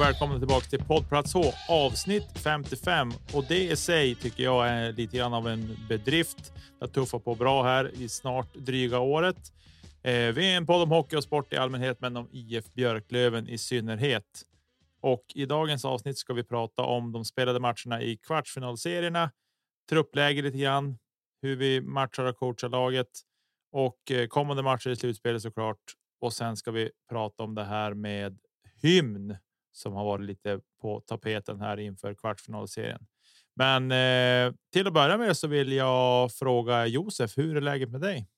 Och välkomna tillbaka till poddplats H avsnitt 55 och det i sig tycker jag är lite grann av en bedrift. Jag tuffar på bra här i snart dryga året. Eh, vi är en podd om hockey och sport i allmänhet, men om IF Björklöven i synnerhet. Och i dagens avsnitt ska vi prata om de spelade matcherna i kvartsfinalserierna, truppläge lite grann, hur vi matchar och coachar laget och eh, kommande matcher i slutspelet såklart. Och sen ska vi prata om det här med hymn som har varit lite på tapeten här inför kvartsfinalserien. Men eh, till att börja med så vill jag fråga Josef, hur är läget med dig?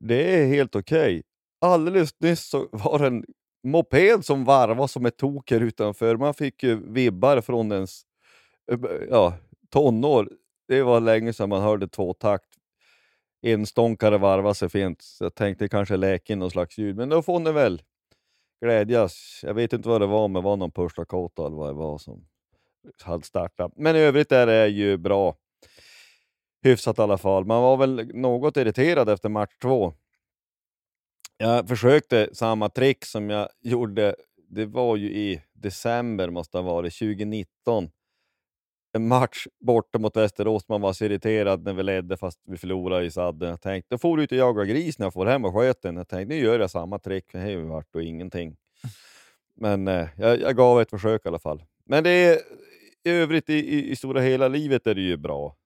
Det är helt okej. Okay. Alldeles nyss så var det en moped som varvade som ett tok här utanför. Man fick ju vibbar från ens eh, ja, tonår. Det var länge sedan man hörde tvåtakt. Enstånkare varva sig fint. Så jag tänkte kanske läka in någon slags ljud, men då får ni väl glädjas. Jag vet inte vad det var, men det var någon Pushlakota eller vad det var som hade startat. Men i övrigt är det ju bra. Hyfsat i alla fall. Man var väl något irriterad efter match två. Jag försökte samma trick som jag gjorde, det var ju i december måste ha varit, 2019. En match borta mot Västerås, man var så irriterad när vi ledde fast vi förlorade i sadden. Jag tänkte, då får du ut och jaga gris när jag får hem och sköt den. Jag tänkte, nu gör jag samma trick, det har ju varit och ingenting. Men eh, jag, jag, gav ett försök i alla fall. Men det är, i övrigt, i, i, i stora hela livet är det ju bra.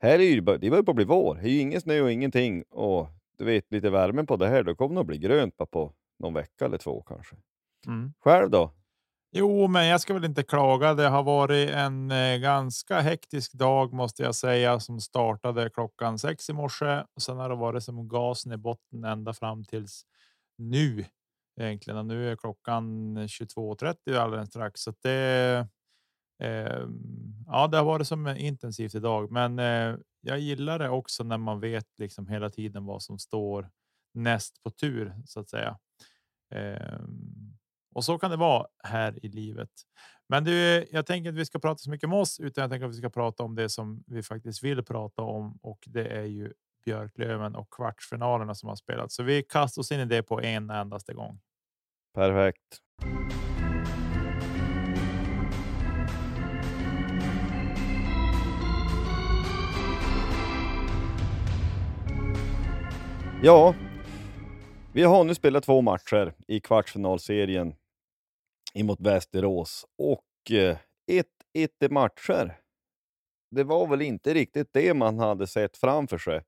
Här är ju, det börjar på att bli vår. Det är ju ingen snö och ingenting. Och du vet, lite värme på det här, då kommer det att bli grönt på någon vecka eller två kanske. Mm. Själv då? Jo, men jag ska väl inte klaga. Det har varit en eh, ganska hektisk dag måste jag säga som startade klockan sex i morse. Och sen har det varit som gasen i botten ända fram tills nu egentligen. Och nu är klockan 22.30 alldeles strax så det. Eh, ja, det har varit som intensivt idag, men eh, jag gillar det också när man vet liksom hela tiden vad som står näst på tur så att säga. Eh, och så kan det vara här i livet. Men du, jag tänker att vi ska prata så mycket om oss, utan jag tänker att vi ska prata om det som vi faktiskt vill prata om och det är ju Björklöven och kvartsfinalerna som har spelats, Så vi kastar oss in i det på en endaste gång. Perfekt. Ja, vi har nu spelat två matcher i kvartsfinalserien emot Västerås och 1-1 eh, i matcher. Det var väl inte riktigt det man hade sett framför sig.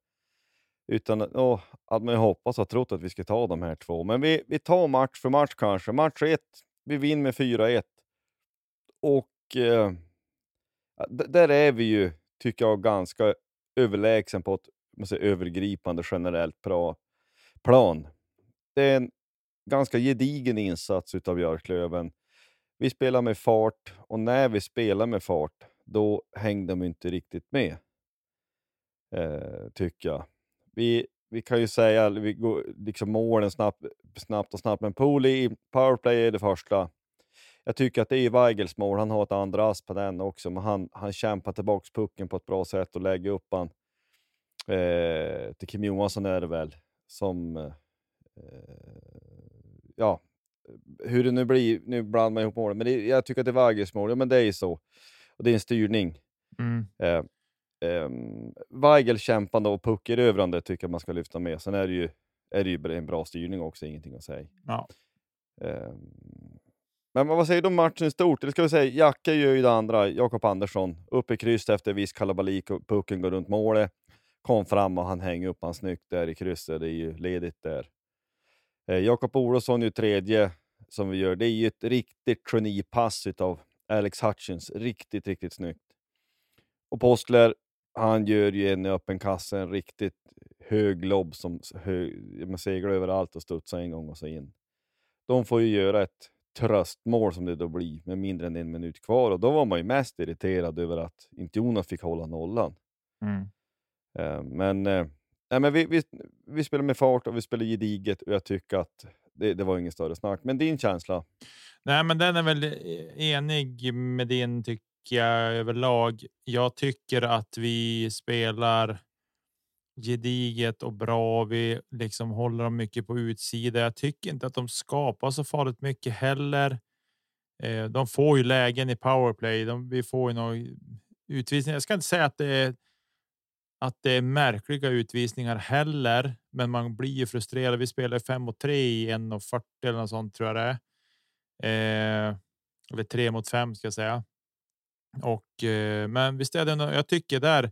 Utan åh, att man hoppas och trott att vi ska ta de här två. Men vi, vi tar match för match kanske. Match 1, vi vinner med 4-1. Och eh, där är vi ju, tycker jag, ganska överlägsen på ett säga, övergripande generellt bra plan. Det är en ganska gedigen insats utav Björklöven. Vi spelar med fart och när vi spelar med fart, då hängde de inte riktigt med. Eh, tycker jag. Vi, vi kan ju säga vi går liksom målen snabbt, snabbt och snabbt, men Pooley i powerplay är det första. Jag tycker att det är Weigels mål, han har ett andra ass på den också, men han, han kämpar tillbaka pucken på ett bra sätt och lägger upp han eh, till Kim Johansson är det väl, som eh, ja, hur det nu blir, nu blandar man ihop målen, men det, jag tycker att det är Weigels mål, ja men det är ju så. Och det är en styrning. Mm. Eh, eh, Weigel kämpande och puckerövrande tycker jag man ska lyfta med. Sen är det ju, är det ju en bra styrning också, ingenting att säga. Ja. Eh, men vad säger du om matchen i stort? Det ska vi säga, Jacke gör ju det andra, Jakob Andersson. Upp i kryss efter viss kalabalik och pucken går runt målet. Kom fram och han hänger upp han snyggt där i krysset, det är ju ledigt där. Eh, Jakob Olofsson är tredje som vi gör. Det är ju ett riktigt genipass av Alex Hutchins. Riktigt, riktigt snyggt. Och Postler, han gör ju en i öppen kasse, en riktigt hög lobb som hög, man seglar överallt och studsar en gång och så in. De får ju göra ett tröstmål som det då blir med mindre än en minut kvar och då var man ju mest irriterad över att inte Jonas fick hålla nollan. Mm. Eh, men, eh, nej, men vi, vi, vi spelar med fart och vi spelar gediget och jag tycker att det, det var inget större snack. Men din känsla? Nej, men den är väl eh, enig med din tycker jag överlag. Jag tycker att vi spelar gediget och bra. Vi liksom håller dem mycket på utsidan. Jag tycker inte att de skapar så farligt mycket heller. Eh, de får ju lägen i powerplay. De, vi får ju någon utvisning. Jag ska inte säga att det är att det är märkliga utvisningar heller, men man blir ju frustrerad. Vi spelar 5 mot 3 i 1.40 eller något sånt tror jag det är. Eh, eller 3 mot 5 ska jag säga. Och eh, men visst är det. Jag tycker där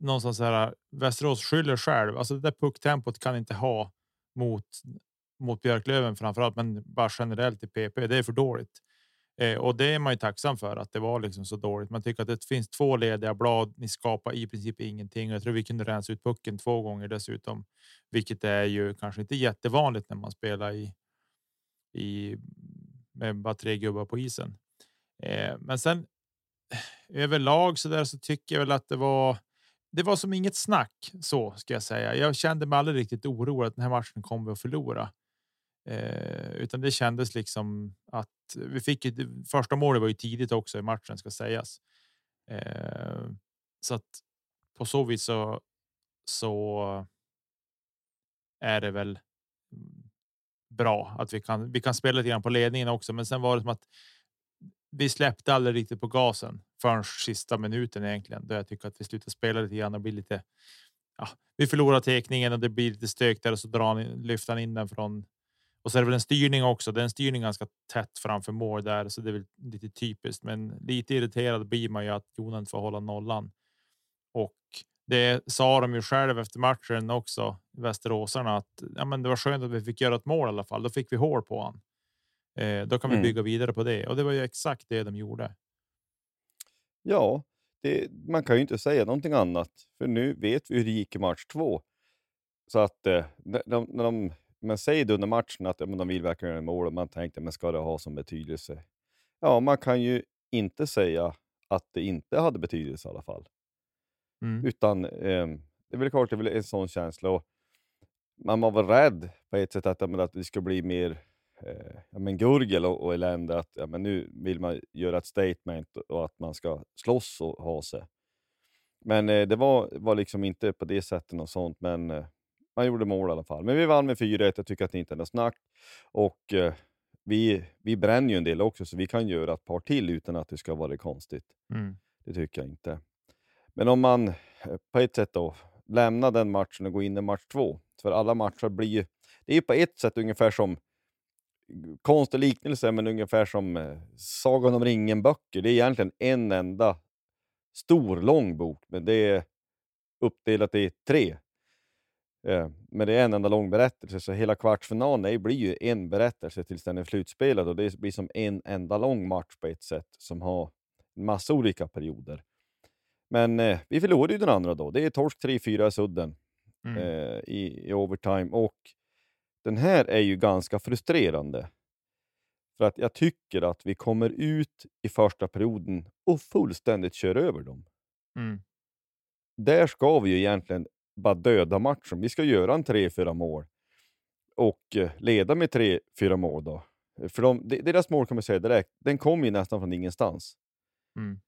någonstans här Västerås skyller själv. Alltså det där pucktempot kan inte ha mot mot Björklöven framför allt, men bara generellt i PP. Det är för dåligt. Eh, och det är man ju tacksam för att det var liksom så dåligt. Man tycker att det finns två lediga blad. Ni skapar i princip ingenting. Jag tror vi kunde rensa ut pucken två gånger dessutom, vilket är ju kanske inte jättevanligt när man spelar i. I med bara tre gubbar på isen. Eh, men sen eh, överlag så där så tycker jag väl att det var. Det var som inget snack så ska jag säga. Jag kände mig aldrig riktigt orolig att den här matchen kommer att förlora. Eh, utan det kändes liksom att vi fick ju första målet var ju tidigt också i matchen ska sägas. Eh, så att på så vis så. Så. Är det väl. Mm, bra att vi kan. Vi kan spela lite grann på ledningen också, men sen var det som att. Vi släppte aldrig riktigt på gasen förrän sista minuten egentligen, då jag tycker att vi slutar spela lite grann och blir lite. Ja, vi förlorar tekningen och det blir lite stök där och så drar han lyfter han in den från och så är det väl en styrning också. Det är en styrning ganska tätt framför mål där, så det är väl lite typiskt. Men lite irriterad blir man ju att Jonan får hålla nollan. Och det sa de ju själv efter matchen också, Västeråsarna, att ja, men det var skönt att vi fick göra ett mål i alla fall. Då fick vi hål på han. Eh, då kan vi mm. bygga vidare på det och det var ju exakt det de gjorde. Ja, det, man kan ju inte säga någonting annat, för nu vet vi hur det gick i match två. Så att eh, de, när de men säg du under matchen att ja, men de vill verkligen göra mål och man tänkte, men ska det ha som betydelse? Ja, man kan ju inte säga att det inte hade betydelse i alla fall. Mm. Utan eh, det är väl klart, det är väl en sån känsla. Och man var väl rädd på ett sätt att, att det skulle bli mer eh, ja, men gurgel och, och elände. Att ja, men nu vill man göra ett statement och att man ska slåss och ha sig. Men eh, det var, var liksom inte på det sättet och sånt. Men man gjorde mål i alla fall. Men vi vann med 4-1. Jag tycker att det inte är något snack. Och eh, vi, vi bränner ju en del också, så vi kan göra ett par till utan att det ska vara konstigt. Mm. Det tycker jag inte. Men om man eh, på ett sätt då lämnar den matchen och går in i match två. För alla matcher blir ju... Det är ju på ett sätt ungefär som konstig liknelse, men ungefär som eh, Sagan om ringen-böcker. Det är egentligen en enda stor lång bok, men det är uppdelat i tre men det är en enda lång berättelse, så hela kvartsfinalen blir ju en berättelse tills den är slutspelad och det blir som en enda lång match på ett sätt som har en massa olika perioder. Men eh, vi förlorade ju den andra då. Det är torsk 3-4 i sudden Mm. eh, i, i overtime och den här är ju ganska frustrerande. För att jag tycker att vi kommer ut i första perioden och fullständigt kör över dem. Mm. Där ska vi ju egentligen bara döda matchen. Vi ska göra en 3-4 mål och eh, leda med 3-4 mål då. För de, de- deras mål kan man säga direkt, den kom ju nästan från ingenstans Mm.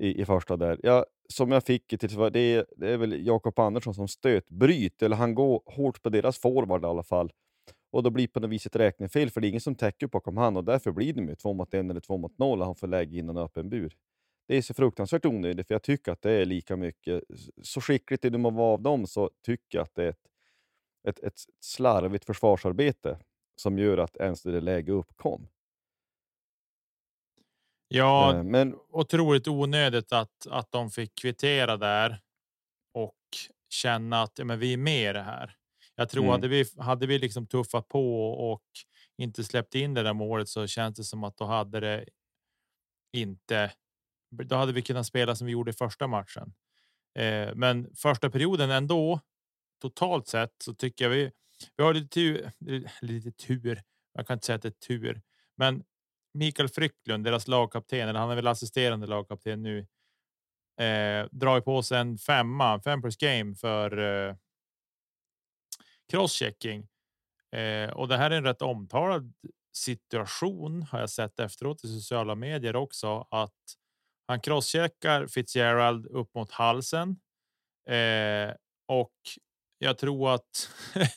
i, i första där. Ja, som jag fick till, det är, det är väl Jakob Andersson som stötbryt, eller han går hårt på deras forward i alla fall. Och då blir på något vis ett räknefel, för det är ingen som täcker bakom han och därför blir det ju två mot en eller två mot noll och han får lägga in en öppen bur. Det är så fruktansvärt onödigt, för jag tycker att det är lika mycket, så skickligt det må vara av dem, så tycker jag att det är ett, ett, ett slarvigt försvarsarbete som gör att ens det läge uppkom. Ja, Eh, men otroligt onödigt att, att de fick kvittera där och känna att ja, men vi är med i det här. Jag tror Mm. hade vi hade vi liksom tuffat på och inte släppt in det där målet så känns det som att då hade det inte. Då hade vi kunnat spela som vi gjorde i första matchen. Eh, men första perioden ändå. Totalt sett så tycker jag vi vi har lite tur, lite tur. Jag kan inte säga att det är tur, men Mikael Frycklund, deras lagkapten, eller han är väl assisterande lagkapten nu, eh, drar på sig en femma, fem plus game för eh, crosschecking. Eh, och det här är en rätt omtalad situation har jag sett efteråt i sociala medier också att han crosscheckar Fitzgerald upp mot halsen. Eh, och jag tror att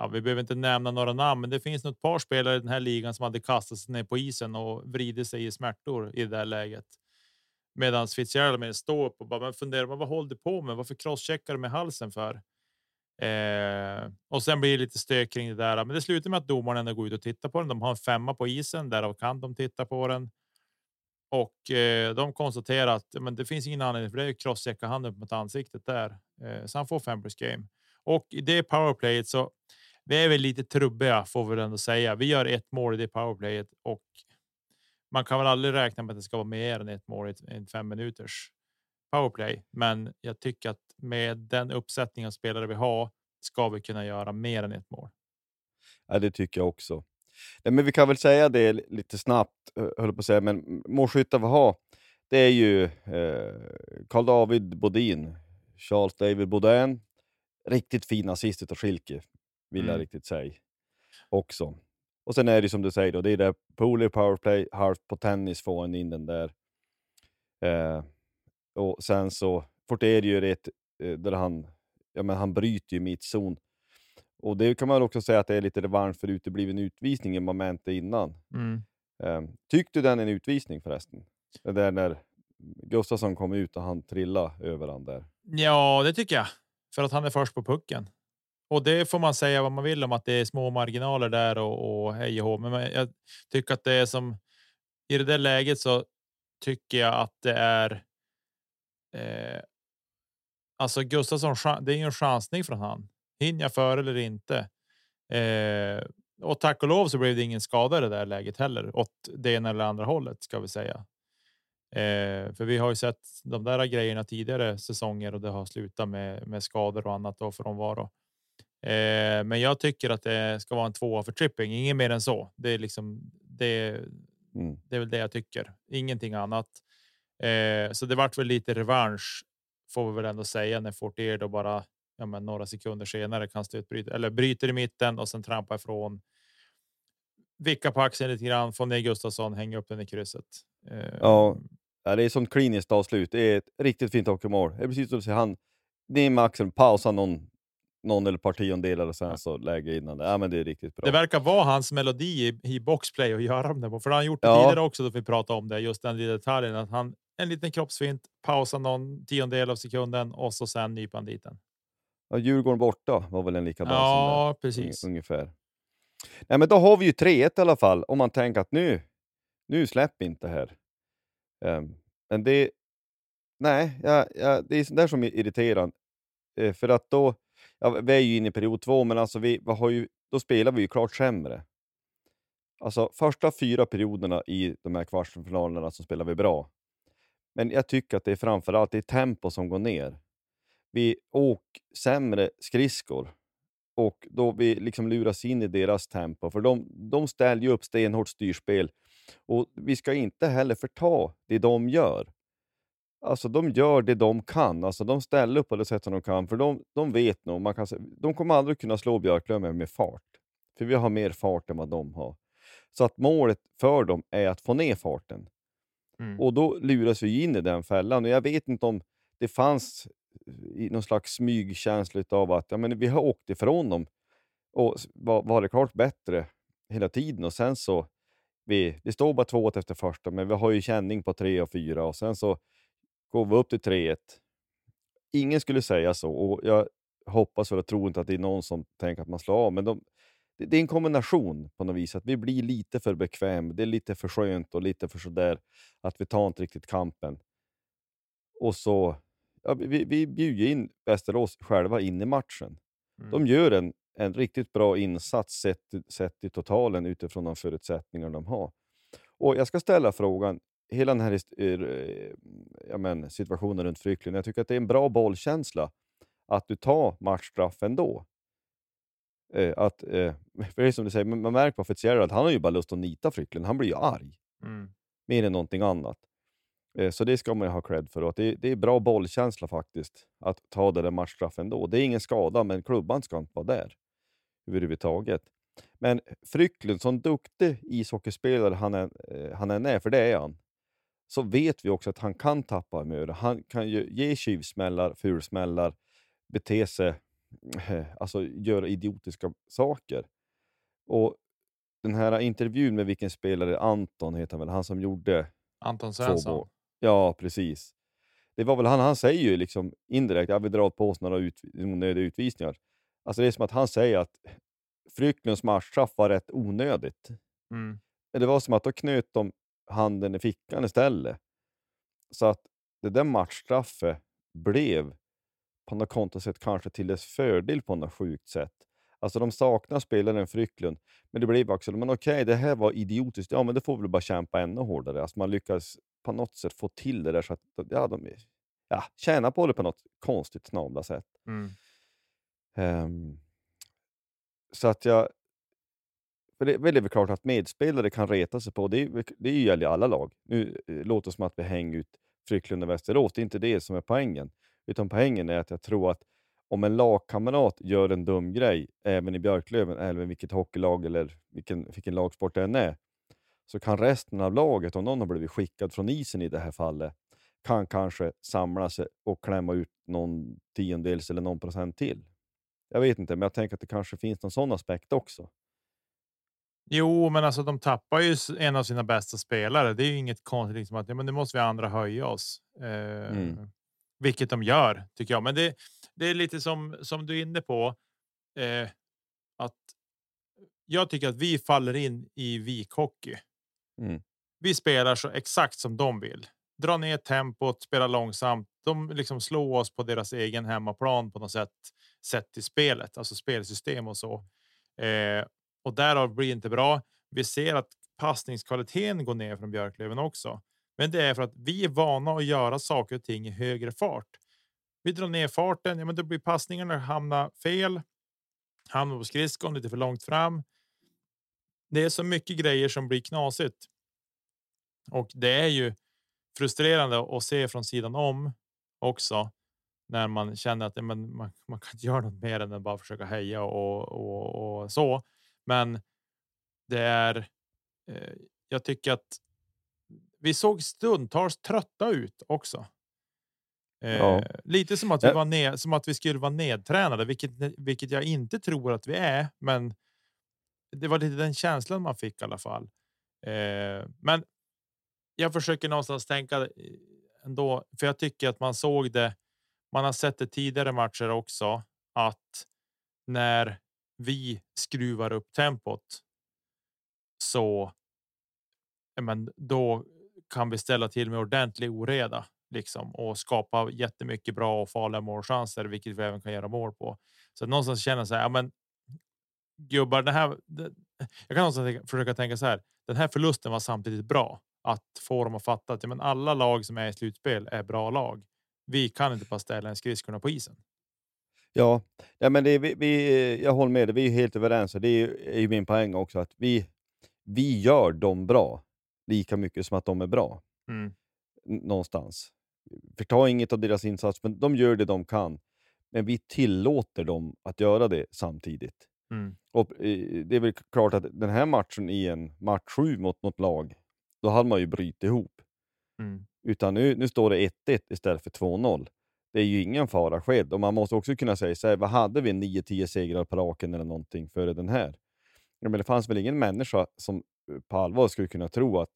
ja, vi behöver inte nämna några namn, men det finns nog ett par spelare i den här ligan som hade kastat sig ner på isen och vridit sig i smärtor i det här läget. Medan Fitzgerald med står upp och bara men funderar vad håller du på med? Varför crosscheckar du med halsen för? Eh, och sen blir det lite stök kring det där. Men det slutar med att domaren ändå går ut och tittar på den. De har en femma på isen, därav kan de titta på den. Och eh, de konstaterar att men det finns ingen anledning för det är crosschecka handen upp mot ansiktet där. Eh, så han får fem plus game. Och i det powerplayet så vi är väl lite trubbiga får vi väl ändå säga. Vi gör ett mål i det powerplayet och man kan väl aldrig räkna med att det ska vara mer än ett mål i en fem minuters powerplay. Men jag tycker att med den uppsättning av spelare vi har ska vi kunna göra mer än ett mål. Ja, det tycker jag också. Nej, men vi kan väl säga det lite snabbt, eh, höll på att säga, men målskyttar vi har, det är ju eh, Karl David Bodin, Charles David Baudin, riktigt fin assist utav Schilke, vill jag Mm. riktigt säga också. Och sen är det som du säger, då, det är det Pooley powerplay, halvt på tennis får han in den där. Eh, och sen så Fortier gör ett eh, där han, ja men han bryter ju mittzon. Och det kan man också säga att det är lite revansch för utebliven utvisning i momentet innan. Eh, tyckte du den är en utvisning förresten? Det där när Gustafsson kom ut och han trillade över han där. Ja, det tycker jag för att han är först på pucken. Och det får man säga vad man vill om att det är små marginaler där och, och hej och hå. Men jag tycker att det är som i det där läget så tycker jag att det är. Eh, alltså Gustafsson, det är ju en chansning från han. Hinner jag före eller inte? Eh, och tack och lov så blev det ingen skada i det där läget heller åt det ena eller andra hållet ska vi säga. Eh, för vi har ju sett de där grejerna tidigare säsonger och det har slutat med, med skador och annat och frånvaro. Eh, men jag tycker att det ska vara en tvåa för tripping, inget mer än så. Det är liksom det. Mm. Det är väl det jag tycker, ingenting annat. Eh, så det vart väl lite revansch får vi väl ändå säga när Fortier då bara ja, men några sekunder senare kan stötbryta eller bryter i mitten och sen trampar ifrån. Vicka på axeln lite grann, få ner Gustafsson, hänga upp den i krysset. Ja. Ja, det är sånt kliniskt avslut. Det är ett riktigt fint hockeymål. Det är precis som du säger, han ner med axeln, pausa någon, någon eller par tiondelar och sen så lägger innan det. Ja, men det är riktigt bra. Det verkar vara hans melodi i, i boxplay att göra det, för det har han gjort det Ja. tidigare också. Då vi pratade om det, just den detaljen att han en liten kroppsfint, pausa någon tiondel av sekunden och så sen nypa han dit den. Ja, Djurgården borta var väl en likadan sån där. Ja, precis. Un- Ungefär. Nej, men då har vi ju 3-1 i alla fall, om man tänker att nu, nu släpp inte här. Ehm, men det, nej, ja, ja, det är sånt där som är irriterande. Eh, för att då, ja, vi är ju inne i period två, men alltså vi, vi har ju, då spelar vi ju klart sämre. Alltså första fyra perioderna i de här kvartsfinalerna så spelar vi bra. Men jag tycker att det är framförallt det är tempo som går ner. Vi åker sämre skridskor och då vi liksom luras in i deras tempo, för de, de ställer ju upp stenhårt styrspel. Och vi ska inte heller förta det de gör. Alltså de gör det de kan, alltså de ställer upp på det sätt som de kan, för de, de vet nog, man kan, de kommer aldrig kunna slå Björklöven med fart. För vi har mer fart än vad de har. Så att målet för dem är att få ner farten. Mm. Och då luras vi in i den fällan. Och jag vet inte om det fanns i någon slags smygkänsla av att ja, men vi har åkt ifrån dem och var, var det klart bättre hela tiden. Och sen så, vi, det står bara 2 efter första, men vi har ju känning på 3 och 4 och sen så går vi upp till 3-1. Ingen skulle säga så och jag hoppas och tror inte att det är någon som tänker att man slår av, men de, det, det är en kombination på något vis. Att vi blir lite för bekväm, det är lite för skönt och lite för sådär att vi tar inte riktigt kampen. Och så, ja, vi, vi bjuder in Västerås själva in i matchen. Mm. De gör en, en riktigt bra insats sett, sett i totalen utifrån de förutsättningar de har. Och jag ska ställa frågan, hela den här hist- eh, ja, men, situationen runt Fryklund, jag tycker att det är en bra bollkänsla att du tar matchstraff ändå. Eh, att, eh, för det är som du säger, man man märker på Fitzgerald, han har ju bara lust att nita Fryklund, han blir ju arg Mm. mer än någonting annat. Eh, Så det ska man ju ha cred för. Att det, är bra bollkänsla faktiskt, att ta det där matchstraffen då. Det är ingen skada, men klubban ska inte vara där överhuvudtaget. Men Frycklund, som duktig ishockeyspelare han än, eh, han än är, för det är han, så vet vi också att han kan tappa humör. Han kan ju ge tjuvsmällar, fulsmällar, bete sig, alltså göra idiotiska saker. Och den här intervjun med vilken spelare, Anton heter han väl, han som gjorde Anton Svensson. Ja, precis. Det var väl han, han säger ju liksom indirekt, jag vill dra på oss några ut, onödiga utvisningar. Alltså det är som att han säger att Frycklunds matchstraff var rätt onödigt. Mm. Det var som att då knöt de handen i fickan istället. Så att det där matchstraffet blev på något kontosätt kanske till dess fördel på något sjukt sätt. Alltså de saknar spelaren Frycklund, men det blev också, men okej, det här var idiotiskt, ja men då får vi väl bara kämpa ännu hårdare. Alltså man lyckas på något sätt få till det där så att ja, de ja, tjänar på det på något konstigt snabla sätt. Mm. Ehm, så att jag... Det, är väl klart att medspelare kan reta sig på, det, det gäller alla lag. Nu eh, låter det som att vi hänger ut Frycklund och Västerås, det är inte det som är poängen. Utan poängen är att jag tror att om en lagkamrat gör en dum grej, även i Björklöven, eller vilket hockeylag eller vilken, vilken lagsport det än är, så kan resten av laget, om någon har blivit skickad från isen i det här fallet, kan kanske samla sig och klämma ut någon tiondels eller någon procent till. Jag vet inte, men jag tänker att det kanske finns någon sån aspekt också. Jo, men alltså de tappar ju en av sina bästa spelare. Det är ju inget konstigt liksom att ja, men nu måste vi andra höja oss, eh, Mm. vilket de gör tycker jag. Men det, det är lite som som du är inne på eh, att jag tycker att vi faller in i vikhockey. Mm. Vi spelar så exakt som de vill. Dra ner tempot, spela långsamt. De liksom slår oss på deras egen hemmaplan på något sätt. Sett till spelet, alltså spelsystem och så. Eh, och därav blir det inte bra. Vi ser att passningskvaliteten går ner från Björklöven också. Men det är för att vi är vana att göra saker och ting i högre fart. Vi drar ner farten, ja, men då blir passningarna hamna fel. Hamnar på skridskon lite för långt fram. Det är så mycket grejer som blir knasigt. Och det är ju frustrerande att se från sidan om också när man känner att men man, man kan inte göra något mer än att bara försöka heja och, och, och så. Men det är. Eh, jag tycker att vi såg stundtals trötta ut också. Eh, Ja. Lite som att vi var ned, som att vi skulle vara nedtränade, vilket, vilket jag inte tror att vi är. Men det var lite den känslan man fick i alla fall. Eh, men jag försöker någonstans tänka eh, ändå, för jag tycker att man såg det. Man har sett det tidigare matcher också att när vi skruvar upp tempot. Så. Men då kan vi ställa till med ordentlig oreda liksom och skapa jättemycket bra och farliga målchanser, vilket vi även kan göra mål på. Så någonstans känner så här, ja, men gubbar, det här. Det, jag kan någonstans försöka tänka så här. Den här förlusten var samtidigt bra att få dem att fatta att ja, men alla lag som är i slutspel är bra lag. Vi kan inte bara ställa en skridskorna på isen. Ja, ja men det, vi, vi, jag håller med dig. Vi är helt överens. Och det är, är ju min poäng också, att vi, vi gör dem bra lika mycket som att de är bra. Mm. Någonstans. Förta inget av deras insats, men de gör det de kan. Men vi tillåter dem att göra det samtidigt. Mm. Och eh, Det är väl klart att den här matchen i en match 7 mot något lag, då hade man ju brutit ihop. Mm. Utan nu, nu står det 1-1 istället för 2-0. Det är ju ingen fara skedd. Och man måste också kunna säga så här, vad hade vi 9-10 segrar på raken eller någonting före den här? Men det fanns väl ingen människa som eh, på allvar skulle kunna tro att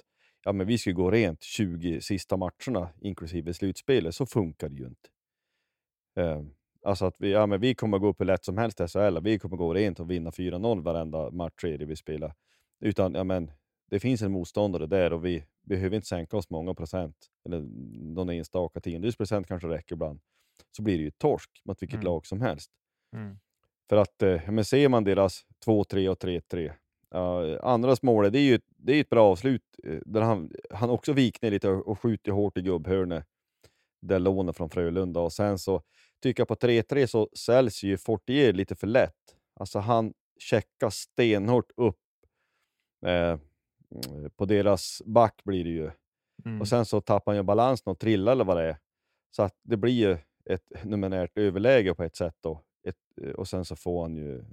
ja, men vi skulle gå rent 20 sista matcherna, inklusive slutspelet. Så funkar det ju inte. Eh, alltså att vi, ja, men vi kommer gå upp hur lätt som helst i SHL. Vi kommer gå rent och vinna 4-0 varenda match vi spelar. Utan ja, men, det finns en motståndare där och vi behöver inte sänka oss många procent. Eller någon enstaka tiondels procent kanske räcker ibland. Så blir det ju torsk mot vilket Mm. lag som helst. Mm. För att eh, ja, men ser man deras 2-3 och 3-3. Uh, andras mål, det är ju det är ett bra avslut eh, där han, han också viker ner lite och, och skjuter hårt i gubbhörnet. Där lånet från Frölunda. Och sen så tycker jag på 3-3 så säljs ju Fortier lite för lätt. Alltså han checkar stenhårt upp eh, på deras back blir det ju. Mm. Och sen så tappar han ju balansen och trillar eller vad det är. Så att det blir ju ett numerärt överläge på ett sätt då. Ett, eh, och sen så får han ju, eh,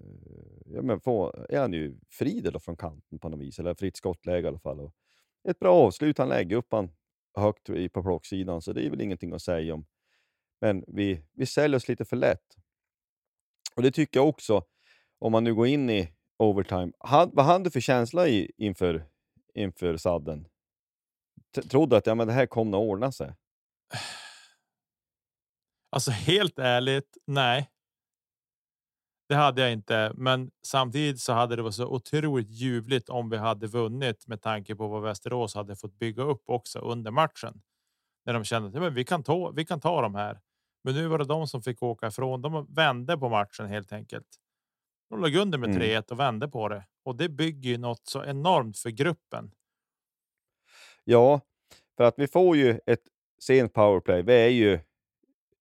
ja men får, är han ju fri då från kanten på något vis, eller fritt skottläge i alla fall. Och ett bra avslut, han lägger upp han högt i- på plocksidan, så det är väl ingenting att säga om. Men vi, vi säljer oss lite för lätt. Och det tycker jag också, om man nu går in i overtime. Han, vad hade du för känsla i, inför, inför sadden? T- Trodde att ja, men det här kommer att ordna sig? Alltså helt ärligt, nej. Det hade jag inte, men samtidigt så hade det varit så otroligt ljuvligt om vi hade vunnit med tanke på vad Västerås hade fått bygga upp också under matchen. När de kände att ja, men vi kan ta, vi kan ta de här. Men nu var det de som fick åka ifrån. De vände på matchen helt enkelt. De låg under med Mm. 3-1 och vände på det och det bygger ju något så enormt för gruppen. Ja, för att vi får ju ett sent powerplay. Vi är ju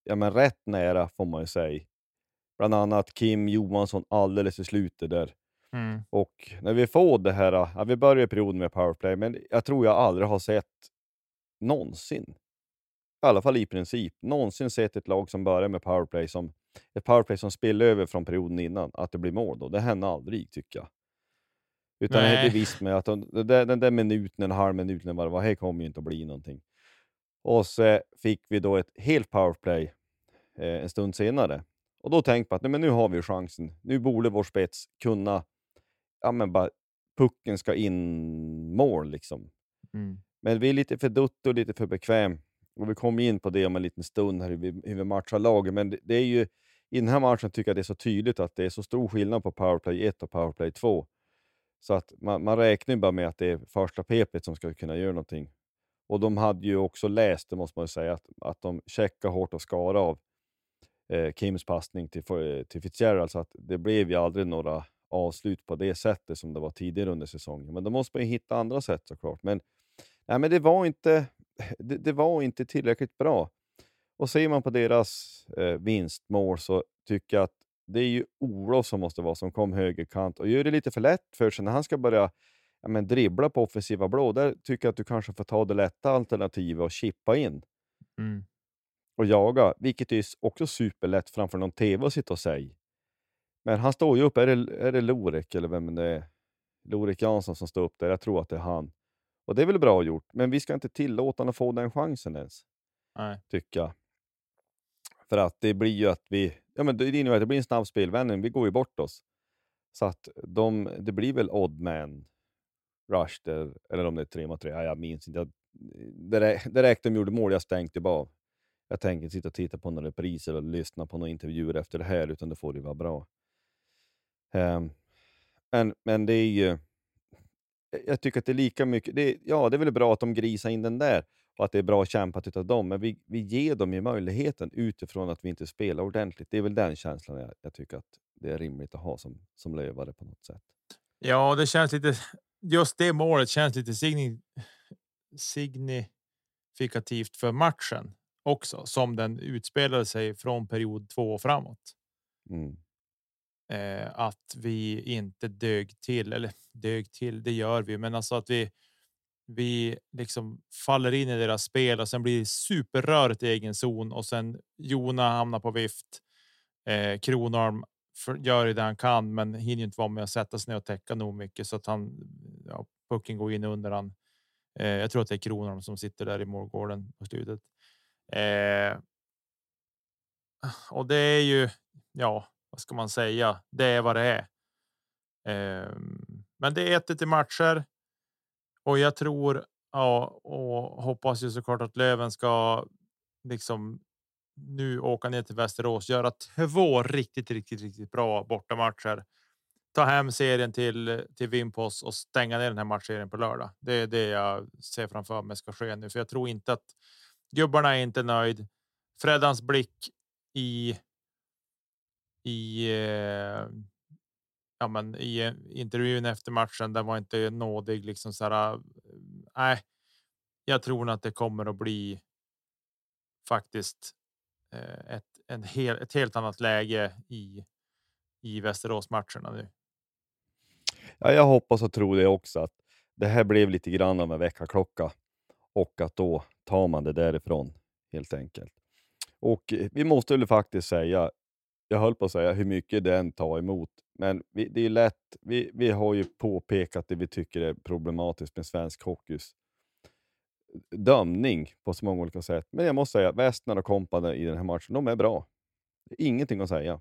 ja, men rätt nära får man ju säga. Bland annat Kim Johansson alldeles i slutet där. Mm. Och när vi får det här, ja, vi börjar perioden med powerplay, men jag tror jag aldrig har sett någonsin, i alla fall i princip, någonsin sett ett lag som börjar med powerplay som ett powerplay som spiller över från perioden innan, att det blir mål då. Det händer aldrig tycker jag. Utan Nej. det är visst med att de, den, där, den där minuten, en halv minut, vad det var, här kommer ju inte att bli någonting. Och så fick vi då ett helt powerplay eh, en stund senare. Och då tänkte man att nej, men nu har vi chansen. Nu borde vår spets kunna, ja men bara pucken ska in mål liksom. Mm. Men vi är lite för duttig och lite för bekväm. Och vi kommer in på det om en liten stund, här, hur, vi, hur vi matchar laget. Men det, det är ju, i den här matchen tycker jag det är så tydligt att det är så stor skillnad på powerplay 1 och powerplay 2. Så att man, man räknar ju bara med att det är första pepet som ska kunna göra någonting. Och de hade ju också läst, det måste man ju säga, att, att de checkar hårt och skar av eh, Kims passning till, eh, till Fitzgerald, så att det blev ju aldrig några avslut på det sättet som det var tidigare under säsongen. Men då måste man ju hitta andra sätt såklart. Men, nej, men det, var inte, det, det var inte tillräckligt bra. Och ser man på deras eh, vinstmål så tycker jag att det är ju Olof som måste vara som kom högerkant och gör det lite för lätt för sig när han ska börja ja, men dribbla på offensiva blå. Där tycker jag att du kanske får ta det lätta alternativet och chippa in Mm. och jaga, vilket är också superlätt framför någon tv att sitta och säga. Men han står ju upp, är det, är det Lorek eller vem det är? Lorek Jansson som står upp där, jag tror att det är han. Och det är väl bra gjort, men vi ska inte tillåta honom att få den chansen ens, Nej. tycker jag. För att det blir ju att vi, ja men det innebär att det blir en snabb spelvändning, vi går ju bort oss. Så att de, det blir väl odd man rush där, eller om det är tre mot tre, ja, jag minns inte. Jag, räckte de gjorde mål, jag stängde bara. Jag tänker inte sitta och titta på några repriser eller lyssna på några intervjuer efter det här, utan det får det vara bra. Ehm, men, men det är ju... Jag tycker att det är lika mycket... Det ja, det är väl bra att de grisar in den där. och att det är bra kämpat av dem. Men vi, vi ger dem ju möjligheten utifrån att vi inte spelar ordentligt. Det är väl den känslan jag, jag tycker att det är rimligt att ha som, som lövare på något sätt. Ja, det känns lite. Just det målet känns lite signi, signifikativt för matchen också som den utspelade sig från period två och framåt. Mm. Eh, att vi inte dög till eller dög till. Det gör vi, men alltså att vi. Vi liksom faller in i deras spel och sen blir det superrörigt i egen zon och sen Jona hamnar på vift. Eh, Kronholm för, gör det han kan, men hinner inte vara med och sätta sig ner och täcka nog mycket så att han ja, pucken går in under han. Eh, jag tror att det är Kronholm som sitter där i målgården på slutet. Eh, och det är ju, ja, vad ska man säga? Det är vad det är. Eh, men det är ett i matcher. Och jag tror ja, och hoppas ju såklart att Löven ska liksom nu åka ner till Västerås, göra två riktigt, riktigt, riktigt bra bortamatcher. Ta hem serien till till Vimpos och stänga ner den här matchserien på lördag. Det är det jag ser framför mig ska ske nu, för jag tror inte att gubbarna är inte nöjd. Freddans blick i. I. Eh, ja, men i eh, intervjun efter matchen. Den var inte nådig liksom så här. Nej, jag tror att det kommer att bli. Faktiskt Eh, ett, en hel, ett helt annat läge i, i Västerås matcherna nu. Ja, jag hoppas och tror det också att det här blev lite grann av en väckarklocka och att då tar man det därifrån helt enkelt. Och eh, vi måste väl faktiskt säga, jag höll på att säga hur mycket den tar emot, men vi, det är lätt. Vi, vi har ju påpekat det vi tycker är problematiskt med svensk hockeys dömning på så många olika sätt. Men jag måste säga, Westner och kompani i den här matchen, de är bra. Ingenting att säga.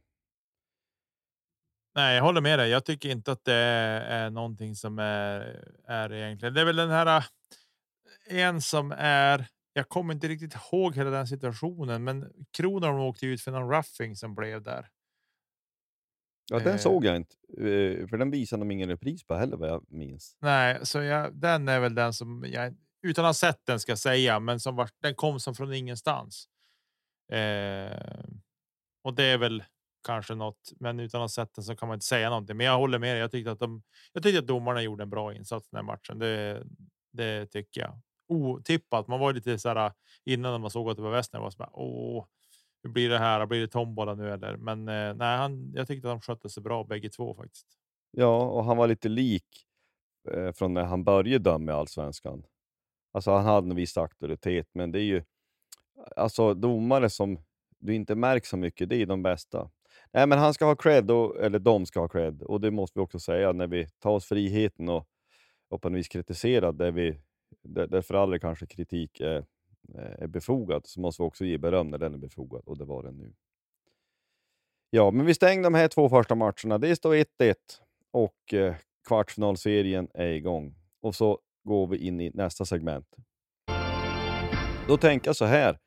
Nej, jag håller med dig. Jag tycker inte att det är någonting som är, är egentligen. Det är väl den här. Eh, en som är. Jag kommer inte riktigt ihåg hela den situationen, men Kronholm åkte ut för någon roughing som blev där. Ja, den eh. såg jag inte, eh, för den visade de ingen repris på heller vad jag minns. Nej, så jag, den är väl den som jag utan att ha sett den ska säga, men som var, den kom som från ingenstans. Eh, och det är väl kanske något, men utan att ha sett den så kan man inte säga någonting. Men jag håller med dig. Jag tyckte att de, jag tyckte att domarna gjorde en bra insats den här matchen. Det, det tycker jag. Otippat. Man var lite så här innan man såg att det var Westner var så här. åh, hur blir det här? Blir det tombola nu eller? Men eh, nej, han, jag tyckte att de skötte sig bra bägge två faktiskt. Ja, och han var lite lik eh, från när han började döma i allsvenskan. Alltså han hade en viss auktoritet, men det är ju alltså domare som du inte märker så mycket, det är de bästa. Nej, men han ska ha cred, och, eller de ska ha cred, och det måste vi också säga när vi tar oss friheten och, och på något vis kritiserar det vi, där, därför aldrig kanske kritik är, eh, är befogad, så måste vi också ge beröm när den är befogad, och det var den nu. Ja, men vi stängde de här två första matcherna. Det står 1-1 och eh, kvartsfinalserien är igång. Och så går vi in i nästa segment. Då tänker jag så här.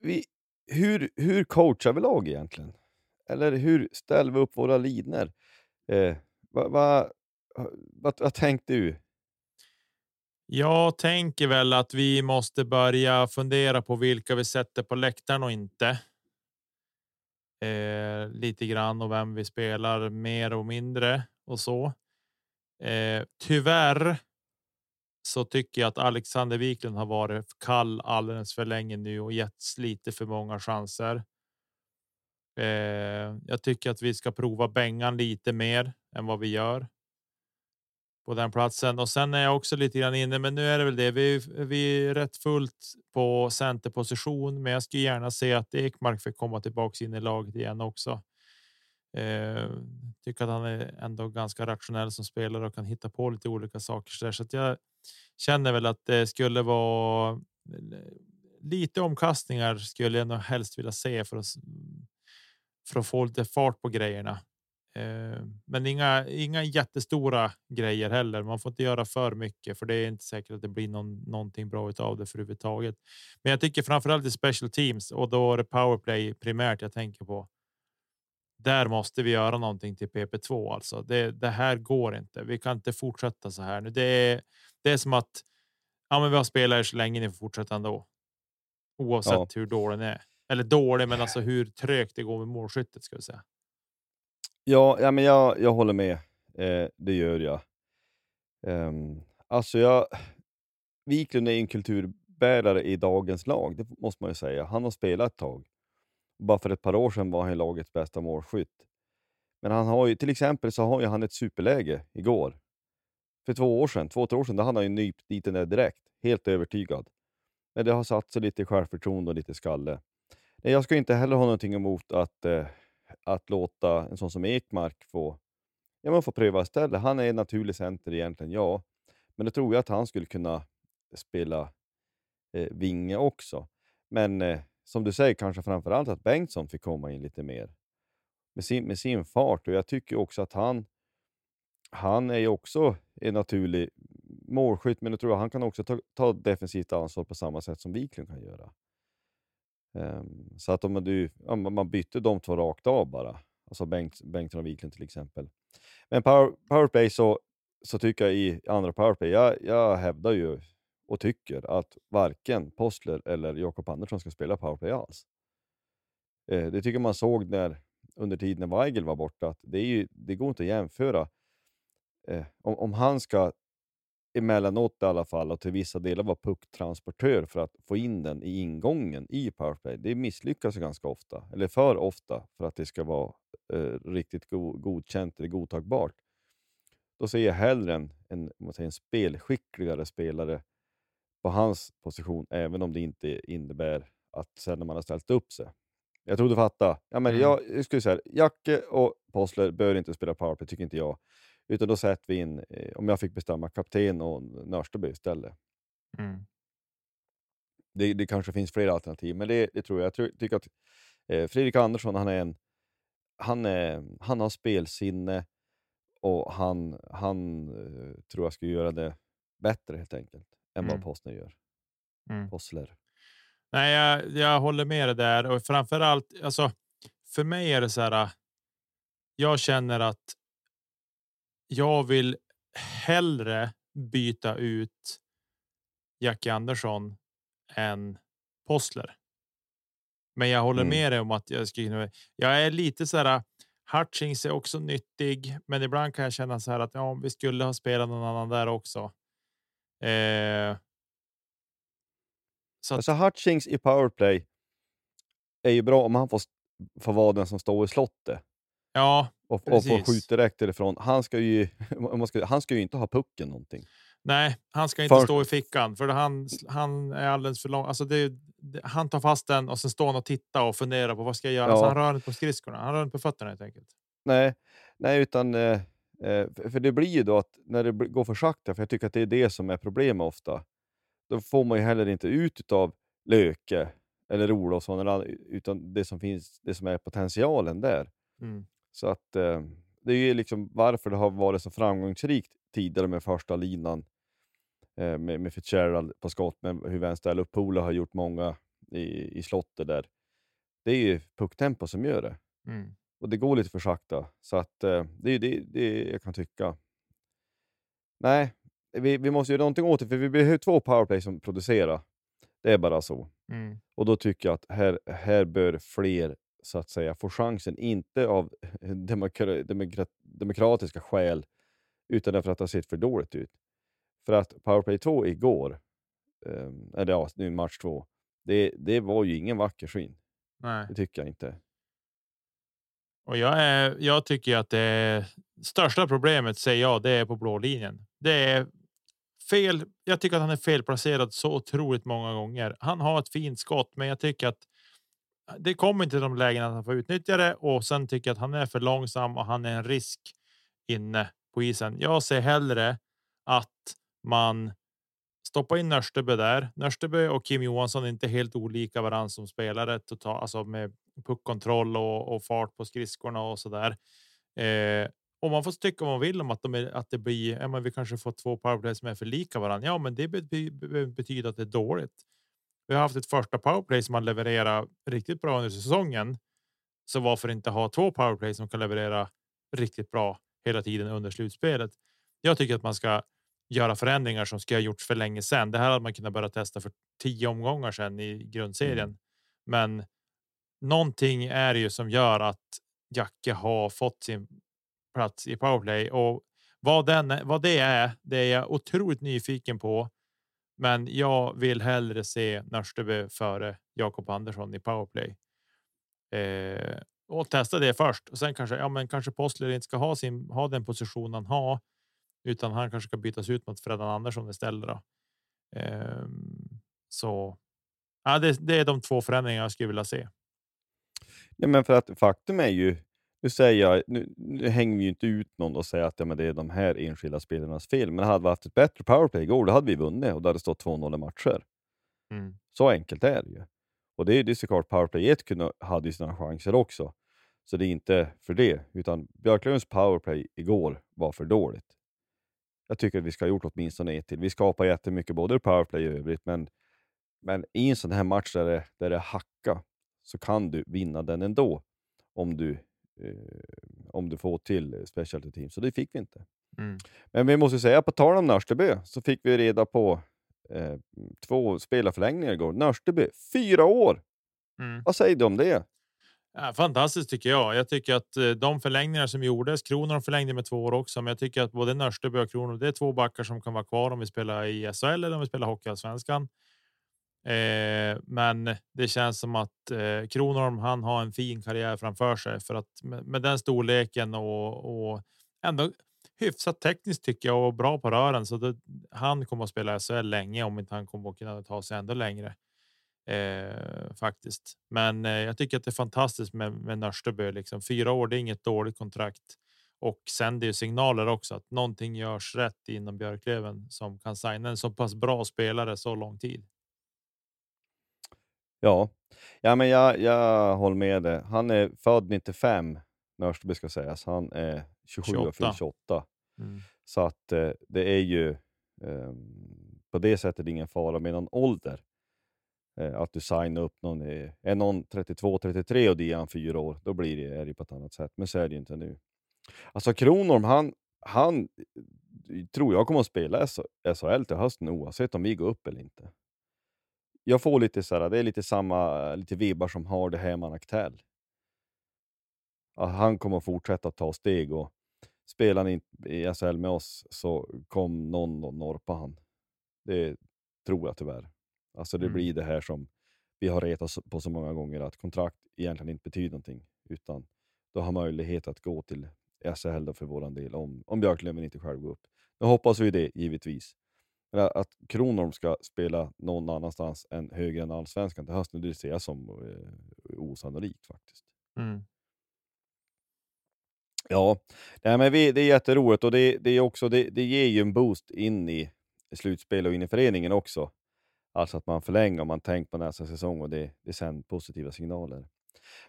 Vi, hur, hur coachar vi lag egentligen? Eller hur ställer vi upp våra linjer? Eh, vad, vad, vad, vad tänkte du? Jag tänker väl att vi måste börja fundera på vilka vi sätter på läktaren och inte. Eh, lite grann och vem vi spelar mer och mindre och så. Eh, tyvärr så tycker jag att Alexander Wiklund har varit kall alldeles för länge nu och getts lite för många chanser. Eh, jag tycker att vi ska prova Bengan lite mer än vad vi gör. På den platsen och sen är jag också lite grann inne, men nu är det väl det. Vi, vi är rätt fullt på centerposition, men jag skulle gärna se att Ekmark får komma tillbaka in i laget igen också. Eh, tycker att han är ändå ganska rationell som spelare och kan hitta på lite olika saker så att jag känner väl att det skulle vara eh, lite omkastningar skulle jag nog helst vilja se för att för att få lite fart på grejerna. Eh, men inga, inga jättestora grejer heller. Man får inte göra för mycket för det är inte säkert att det blir någon, någonting bra av det för överhuvudtaget. Men jag tycker framförallt i special teams och då är det powerplay primärt jag tänker på där måste vi göra någonting till PP2 alltså. Det, det här går inte. Vi kan inte fortsätta så här nu. Det är, det är som att Ja, men vi har spelat er så länge ni får fortsätta ändå. Oavsett Ja. hur dålig den är. Eller dålig, men alltså hur trögt det går med målskyttet ska vi säga. Ja, ja men jag, jag håller med. Eh, det gör jag. Um, alltså jag... Wiklund är en kulturbärare i dagens lag, det måste man ju säga. Han har spelat ett tag. Bara för ett par år sedan var han lagets bästa målskytt. Men han har ju, till exempel så har ju han ett superläge igår. För två år sedan, två, tre år sedan, då hade han ju nypt dit den där direkt. Helt övertygad. Men det har satt sig lite självförtroende och lite skalle. Nej, jag ska inte heller ha någonting emot att, eh, att låta en sån som Ekmark få, ja, man får pröva istället. Han är en naturlig center egentligen, ja. Men då tror jag att han skulle kunna spela eh, vinge också. Men eh, som du säger, kanske framförallt att Bengtsson fick komma in lite mer med sin, med sin fart. Och jag tycker också att han, han är ju också en naturlig målskytt, men jag tror att han kan också ta, ta defensivt ansvar på samma sätt som Wiklund kan göra. Ehm, så att om du, om man bytte de två rakt av bara, alltså Bengt, Bengtsson och Wiklund till exempel. Men power, powerplay så, så tycker jag i andra powerplay, jag, jag hävdar ju och tycker att varken Postler eller Jakob Andersson ska spela powerplay alls. Eh, det tycker man såg när, under tiden när Weigel var borta, att det, är ju, det går inte att jämföra. Eh, om, om han ska emellanåt i alla fall och till vissa delar vara pucktransportör för att få in den i ingången i powerplay. Det misslyckas ju ganska ofta, eller för ofta, för att det ska vara eh, riktigt go godkänt eller godtagbart. Då ser jag hellre en, en, säger, en spelskickligare spelare på hans position, även om det inte innebär att sen när man har ställt upp sig. Jag tror du fattar. Ja, men Mm. jag, jag skulle säga Jacke och Postler bör inte spela powerplay, tycker inte jag. Utan då sätter vi in, eh, om jag fick bestämma, kapten och Nörsteby istället. Mm. Det, det kanske finns fler alternativ, men det, det tror jag. Jag tror, tycker att eh, Fredrik Andersson, han är en, han, är, han har spelsinne och han, han eh, tror jag ska göra det bättre helt enkelt än Mm. vad Postner gör. Mm. Postler. Nej, jag, jag håller med dig där och framför allt alltså. För mig är det så här. Jag känner att. Jag vill hellre byta ut. Jackie Andersson än Postler. Men jag håller Mm. med dig om att jag skulle. Jag är lite så här. Hutchings är också nyttig, men ibland kan jag känna så här att ja, vi skulle ha spelat någon annan där också. Eh, så att, Alltså Hutchings i powerplay är ju bra om han får, får vara den som står i slottet ja, och, och får Precis. skjuta direkt därifrån. Han ska ju, ska, han ska ju inte ha pucken någonting. Nej, han ska inte För- stå i fickan för han, han är alldeles för lång. Alltså det, det, han tar fast den och sen står han och tittar och funderar på vad ska jag göra. Alltså Ja. han rör inte på skridskorna. Han rör inte på fötterna helt enkelt. Nej, nej utan eh, eh, för, det blir ju då att när det går för sakta, för jag tycker att det är det som är problemet ofta, då får man ju heller inte ut av Löke eller Olofsson, utan det som finns, det som är potentialen där. Mm. Så att eh, det är ju liksom varför det har varit så framgångsrikt tidigare med första linan eh, med, med Fitzgerald på skott, men hur vänster upp Polo har gjort många i, i slottet där. Det är ju pucktempo som gör det. Mm. Och det går lite för sakta. Så att eh, det är det, det jag kan tycka. Nej, vi, vi måste göra någonting åt det, för vi behöver två powerplay som producerar. Det är bara så. Mm. Och då tycker jag att här, här bör fler så att säga få chansen, inte av demokra demokra demokratiska skäl, utan därför att det har sett för dåligt ut. För att powerplay 2 igår, eh, eller ja, nu match 2, det, det var ju ingen vacker syn. Nej, Det tycker jag inte. och jag är. Jag tycker att det största problemet säger jag. Det är på blå linjen. Det är fel. Jag tycker att han är felplacerad så otroligt många gånger. Han har ett fint skott, men jag tycker att det kommer inte de lägen att han får utnyttja det och sen tycker jag att han är för långsam och han är en risk inne på isen. Jag ser hellre att man stoppar in Nörstebö där. Nörstebö och Kim Johansson är inte helt olika varandra som spelare totalt, alltså med puckkontroll och, och fart på skridskorna och så där. Eh, och man får tycka vad man vill om att, de är, att det blir. Ja, men vi kanske får två powerplay som är för lika varandra. Ja, men det betyder att det är dåligt. Vi har haft ett första powerplay som man levererar riktigt bra under säsongen. Så varför inte ha två powerplay som kan leverera riktigt bra hela tiden under slutspelet? Jag tycker att man ska göra förändringar som skulle ha gjorts för länge sedan. Det här hade man kunnat börja testa för tio omgångar sedan i grundserien. Mm. Men någonting är det ju som gör att Jacke har fått sin plats i powerplay och vad den vad det är, det är jag otroligt nyfiken på. Men jag vill hellre se Nörsteby före Jakob Andersson i powerplay. Eh, och testa det först och sen kanske ja, men kanske Postler inte ska ha sin ha den position han har, utan han kanske ska bytas ut mot Fredan Andersson istället. Då. Eh, så ja, det, det är de två förändringar jag skulle vilja se. Nej, men för att faktum är ju, nu säger jag, nu, nu hänger vi ju inte ut någon och säger att ja, men det är de här enskilda spelarnas fel, men hade vi haft ett bättre powerplay igår, då hade vi vunnit och det hade stått 2-0 i matcher. Mm. Så enkelt är det ju. Och det är ju såklart powerplay 1 kunde, hade ju sina chanser också. Så det är inte för det, utan Björklövens powerplay igår var för dåligt. Jag tycker att vi ska ha gjort åtminstone ett till. Vi skapar jättemycket både powerplay i övrigt, men, men i en sån här match där det, där det hacka så kan du vinna den ändå om du, om du får till specialty team. Så det fick vi inte. Mm. Men vi måste säga, på tal om Nörsteby, så fick vi reda på eh, två spelarförlängningar igår. Nörsteby, fyra år! Mm. Vad säger du om det? Ja, fantastiskt tycker jag. Jag tycker att eh, de förlängningar som gjordes, Kronor förlängde med två år också, men jag tycker att både Nörsteby och Kronor, det är två backar som kan vara kvar om vi spelar i SHL eller om vi spelar Hockeyallsvenskan. Eh, men det känns som att eh, Kronholm, han har en fin karriär framför sig för att med, med den storleken och, och ändå hyfsat tekniskt tycker jag och bra på rören så det, han kommer att spela SHL länge om inte han kommer att kunna ta sig ändå längre. Eh, faktiskt, men eh, jag tycker att det är fantastiskt med, med Nörstebö. Liksom fyra år, det är inget dåligt kontrakt och sänder ju signaler också att någonting görs rätt inom Björklöven som kan signa en så pass bra spelare så lång tid. Ja, ja men jag, jag håller med dig. Han är född 95, Nörsteby ska sägas. Han är 27 och 28. fyller 28. Mm. Så att eh, det är ju eh, på det sättet ingen fara med någon ålder. Eh, att du signar upp någon, i- är någon 32-33 och det är han fyra år, då blir det, är det på ett annat sätt. Men så är det ju inte nu. Alltså Kronholm, han, han tror jag kommer att spela SHL till hösten oavsett om vi går upp eller inte. Jag får lite så här, det är lite samma lite vibbar som har det här med Aktell. Han kommer att fortsätta ta steg och spelar han inte i SHL med oss så kom någon och norpa han. Det tror jag tyvärr. Alltså det Mm. blir det här som vi har retat på så många gånger, att kontrakt egentligen inte betyder någonting, utan du har möjlighet att gå till SHL för våran del, om, om Björklöven inte själv går upp. Nu hoppas vi det, givetvis. Att- att Kronholm ska spela någon annanstans än högre än allsvenskan till hösten, det ser jag som eh, osannolikt faktiskt. Mm. Ja, nej, men vi, det är jätteroligt och det, det, är också, det, det ger ju en boost in i slutspel och in i föreningen också. Alltså att man förlänger och man tänker på nästa säsong och det, det sänder positiva signaler.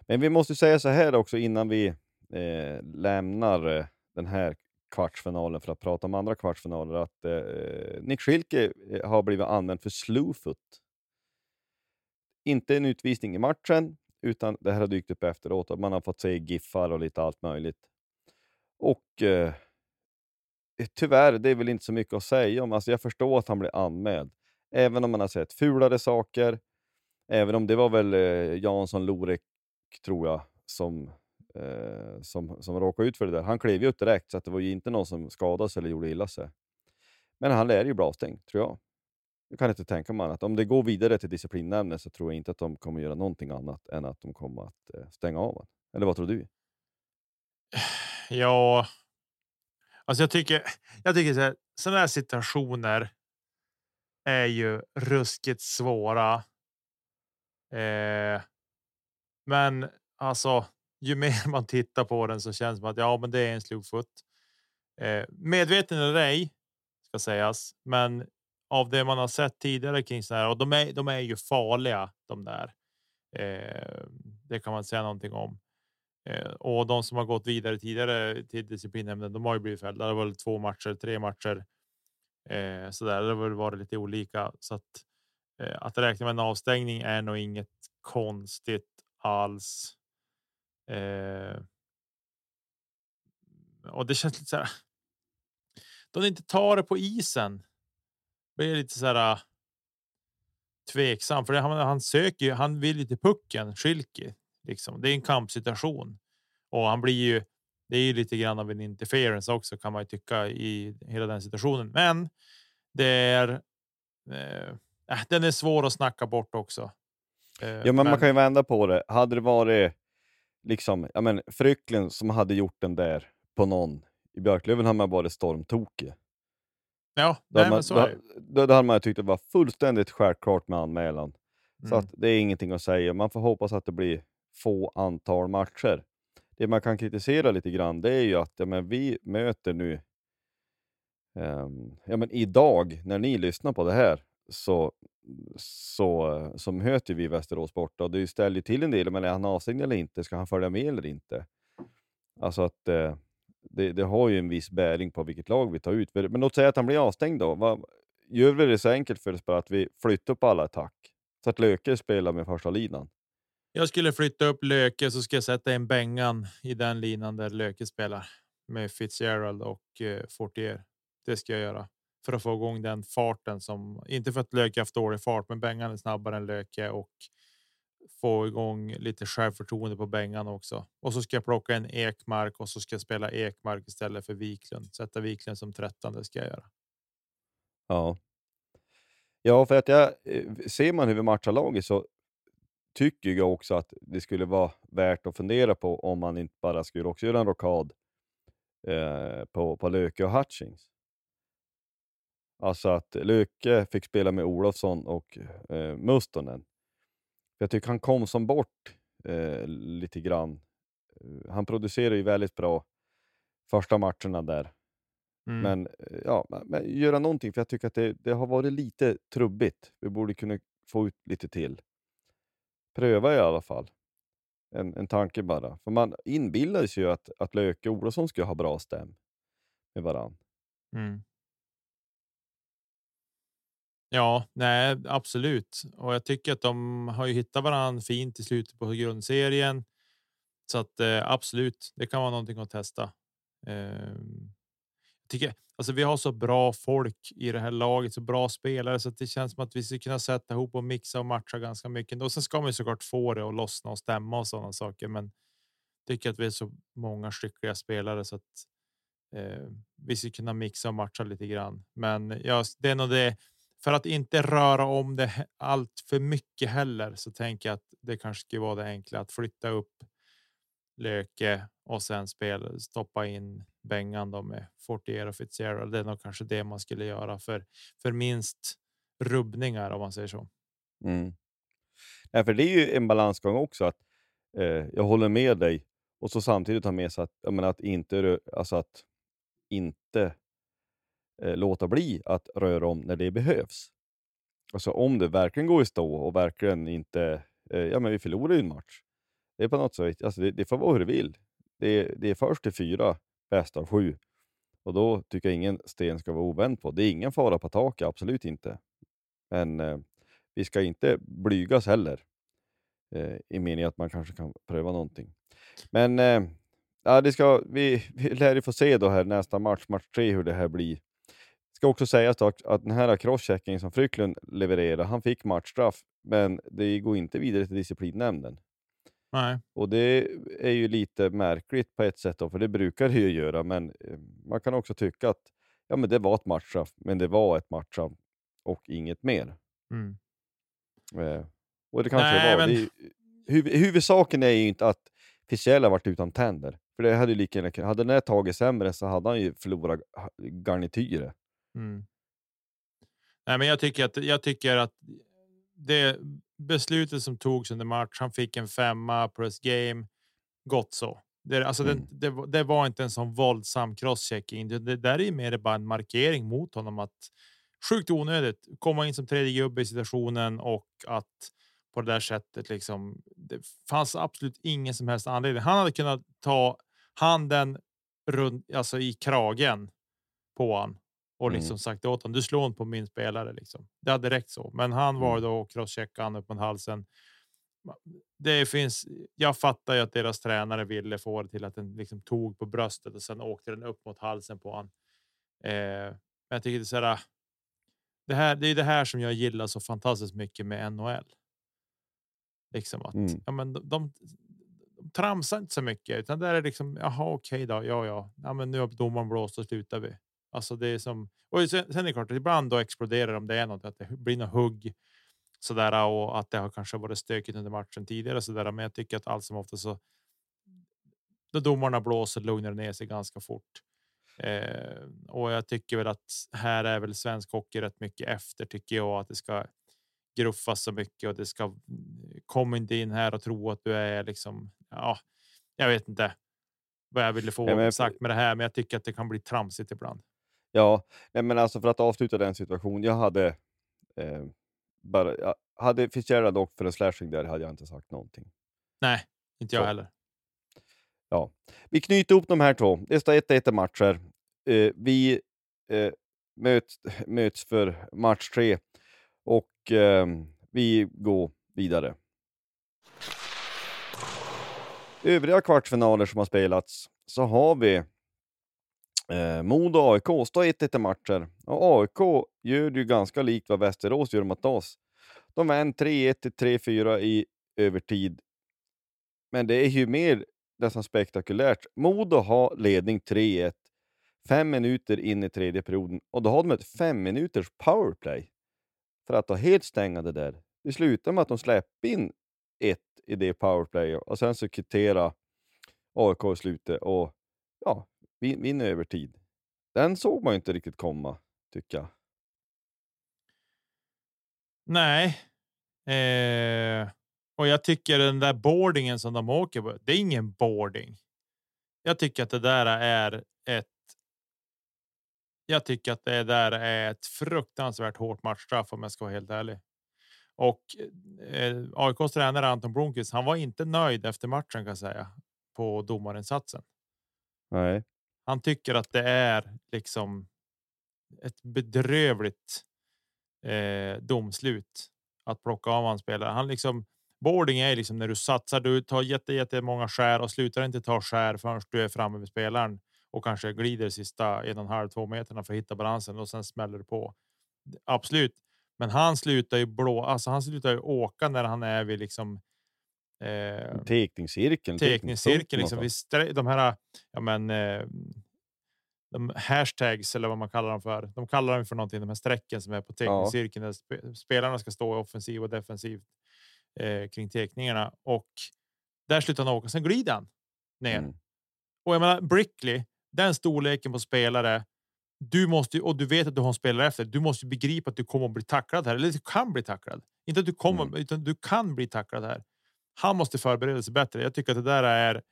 Men vi måste säga så här också innan vi eh, lämnar eh, den här kvartsfinalen för att prata om andra kvartsfinaler, att eh, Nick Schilke eh, har blivit använd för slowfoot. Inte en utvisning i matchen, utan det här har dykt upp efteråt och man har fått se giffar och lite allt möjligt. Och eh, tyvärr, det är väl inte så mycket att säga om. Alltså jag förstår att han blir anmäld. Även om man har sett fulare saker. Även om det var väl eh, Jansson Lorek, tror jag, som, eh, som, som råkade ut för det där. Han klev ju upp direkt, så att det var ju inte någon som skadade sig eller gjorde illa sig. Men han lär ju bli avstängd, tror jag. Jag kan inte tänka mig annat. Om det går vidare till disciplinnämnden så tror jag inte att de kommer göra någonting annat än att de kommer att eh, stänga av honom. Eller vad tror du? Ja, alltså jag tycker, jag tycker så här, sådana här situationer är ju ruskigt svåra. Eh, men alltså, ju mer man tittar på den så känns det som att ja, men det är en slogfoot. Eh, medveten eller ej ska sägas, men av det man har sett tidigare kring så här och de är, de är ju farliga de där. Eh, det kan man säga någonting om. Eh, och de som har gått vidare tidigare till disciplinnämnden, de har ju blivit fällda. Det var väl två matcher, tre matcher. Eh, så där det har varit lite olika så att eh, att räkna med en avstängning är nog inget konstigt alls. Eh, och det känns lite så här. De inte tar det på isen. Blir lite så här. Uh, tveksam för det, han, han söker ju. Han vill ju till pucken. Schilke liksom. Det är en kampsituation och han blir ju. Det är ju lite grann av en interference också kan man ju tycka i hela den situationen. Men det är. Eh, äh, den är svår att snacka bort också. Eh, ja, men, men, man kan ju vända på det. Hade det varit liksom, ja men Frycklund som hade gjort den där på någon i Björklöven hade man varit stormtokig. Ja, nej, man, men så är det. Då, hade man tyckt det var fullständigt självklart med anmälan. Mm. Så att det är ingenting att säga. Man får hoppas att det blir få antal matcher. Det man kan kritisera lite grann det är ju att ja, men vi möter nu um, ja, men idag, när ni lyssnar på det här, så, så, eh, så möter vi Västerås borta och det ställer ju till en del. Men är han avstängd eller inte? Ska han följa med eller inte? Alltså att eh, det, det, har ju en viss bäring på vilket lag vi tar ut. Men låt säga att han blir avstängd då. Vad, gör vi det så enkelt för oss bara att vi flyttar upp alla attack? Så att Löke spelar med första linan. Jag skulle flytta upp Löke så ska jag sätta in Bengan i den linan där Löke spelar med Fitzgerald och eh, Fortier. Det ska jag göra för att få igång den farten som inte för att Löke haft dålig fart, men Bengan är snabbare än Löke och få igång lite självförtroende på Bengan också. Och så ska jag plocka en Ekmark och så ska jag spela Ekmark istället för Wiklund. Sätta Wiklund som trettonde ska jag göra. Ja. Ja, för att jag eh, ser man hur vi matchar laget så tycker jag också att det skulle vara värt att fundera på om man inte bara skulle också göra en rockad eh, på, på Löke och Hutchings. Alltså att Löke fick spela med Olofsson och eh, Mustonen. Jag tycker han kom som bort eh, lite grann. Eh, han producerar ju väldigt bra första matcherna där. Mm. Men, eh, ja, men göra någonting, för jag tycker att det, det, har varit lite trubbigt. Vi borde kunna få ut lite till. Pröva i alla fall. En, en tanke bara. För man inbillade sig ju att, att Löke och Olofsson skulle ha bra stäm med varandra. Mm. Ja, nej, absolut. Och jag tycker att de har ju hittat varandra fint i slutet på grundserien. Så att eh, absolut, det kan vara någonting att testa. Eh, tycker alltså vi har så bra folk i det här laget, så bra spelare så att det känns som att vi ska kunna sätta ihop och mixa och matcha ganska mycket. Och sen ska man ju såklart få det att lossna och stämma och sådana saker. Men tycker att vi är så många skickliga spelare så att eh, vi ska kunna mixa och matcha lite grann. Men ja, det är nog det för att inte röra om det allt för mycket heller så tänker jag att det kanske skulle vara det enkla att flytta upp Löke och sen spela, stoppa in Bengan då med Fortier och Fitzgerald. Det är nog kanske det man skulle göra för för minst rubbningar om man säger så. Mm. Ja, för det är ju en balansgång också att eh, jag håller med dig och så samtidigt ha med sig att, jag menar, att inte, alltså att inte eh, låta bli att röra om när det behövs. Alltså om det verkligen går i stå och verkligen inte, eh, ja men vi förlorar ju en match. Det är på något sätt, alltså det, det får vara hur det vill. Det är, det är först till fyra, bäst av sju. Och då tycker jag ingen sten ska vara ovänd på. Det är ingen fara på taket, absolut inte. Men eh, vi ska inte blygas heller. Eh, I meningen att man kanske kan pröva någonting. Men eh, ja, det ska, vi, vi lär ju få se då här nästa match, match tre, hur det här blir ska också sägas att, att den här crosscheckingen som Frycklund levererade, han fick matchstraff, men det går inte vidare till disciplinnämnden. Nej. Och det är ju lite märkligt på ett sätt, då, för det brukar det ju göra, men eh, man kan också tycka att ja, men det var ett matchstraff, men det var ett matchstraff och inget mer. Mm. Eh, och det kanske Nej, var. Men... Det, huv, huvudsaken är ju inte att Fischel har varit utan tänder. För det hade ju lika Hade den här tagit sämre så hade han ju förlorat garnityret. Mm. Nej, men jag tycker att jag tycker att det beslutet som togs under match. Han fick en femma plus game. Gott så. Det, alltså mm. det, det, det, var inte en sån våldsam crosschecking. Det, det där är mer bara en markering mot honom att sjukt onödigt komma in som tredje gubbe i situationen och att på det där sättet liksom. Det fanns absolut ingen som helst anledning. Han hade kunnat ta handen runt, alltså i kragen på han och liksom mm. sagt åt honom. Du slår inte på min spelare liksom. Det hade räckt så, men han var mm. då och crosscheckade upp mot halsen. Det finns. Jag fattar ju att deras tränare ville få det till att den liksom tog på bröstet och sen åkte den upp mot halsen på han. Eh, men jag tycker det är så här. Det här, det är det här som jag gillar så fantastiskt mycket med NHL. Liksom att Mm. ja, men de, de, de tramsar inte så mycket utan där är liksom jaha, okej då. Ja, ja, ja, men nu har domaren blåst och slutar vi. Alltså det är som och sen, sen är det klart ibland då exploderar om det är något att det blir något hugg så där och att det har kanske varit stökigt under matchen tidigare så där. Men jag tycker att allt som ofta så. Då domarna blåser lugnar ner sig ganska fort. Eh, och jag tycker väl att här är väl svensk hockey rätt mycket efter tycker jag att det ska gruffas så mycket och det ska kom inte in här och tro att du är liksom. Ja, jag vet inte vad jag ville få Ja, men- sagt med det här, men jag tycker att det kan bli tramsigt ibland. Ja, nej, men alltså för att avsluta den situationen. Jag hade eh, bara, jag hade Fitzgerald och för en slashing där hade jag inte sagt någonting. Nej, inte jag Så. heller. Ja, vi knyter ihop de här två. Det står 1-1 i matcher. Eh, vi eh, möts, möts för match tre och eh, vi går vidare. Övriga kvartsfinaler som har spelats så har vi eh, Modo och AIK. Står 1-1 i matcher. Och AIK gör det ju ganska likt vad Västerås gör mot oss. De vann 3-1 till 3-4 i övertid. Men det är ju mer nästan spektakulärt. Modo har ledning 3-1 fem minuter in i tredje perioden och då har de ett fem minuters powerplay för att helt stänga det där. Det slutar med att de släpper in ett i det powerplay och sen så kvitterar AIK i slutet och ja, vin- vinner övertid. Den såg man ju inte riktigt komma, tycker jag. Nej. Eh, och jag tycker den där boardingen som de åker på, det är ingen boarding. Jag tycker att det där är ett. Jag tycker att det där är ett fruktansvärt hårt matchstraff om jag ska vara helt ärlig. Och eh, AIKs tränare Anton Blomqvist, han var inte nöjd efter matchen kan jag säga på domarinsatsen. Nej. Han tycker att det är liksom ett bedrövligt eh, domslut att plocka av en spelare. Han liksom boarding är liksom när du satsar. Du tar jätte, jättemånga skär och slutar inte ta skär förrän du är framme vid spelaren och kanske glider sista en och en halv, två meterna för att hitta balansen och sen smäller det på. Absolut, men han slutar ju blå. Alltså, han slutar ju åka när han är vid liksom. Eh, Tekningscirkeln. teckningscirkeln liksom. Vi de här, ja men. Eh, de hashtags eller vad man kallar dem för. De kallar dem för någonting. De här strecken som är på teckningscirkeln där spe, spelarna ska stå i offensiv och defensiv eh, kring teckningarna och där slutar han åka. Sen glider han ner Mm. och jag menar Brickley, den storleken på spelare. Du måste och du vet att du har en spelare efter. Du måste begripa att du kommer att bli tacklad här eller du kan bli tacklad. Inte att du kommer, Mm. utan du kan bli tacklad här. Han måste förbereda sig bättre. Jag tycker att det där är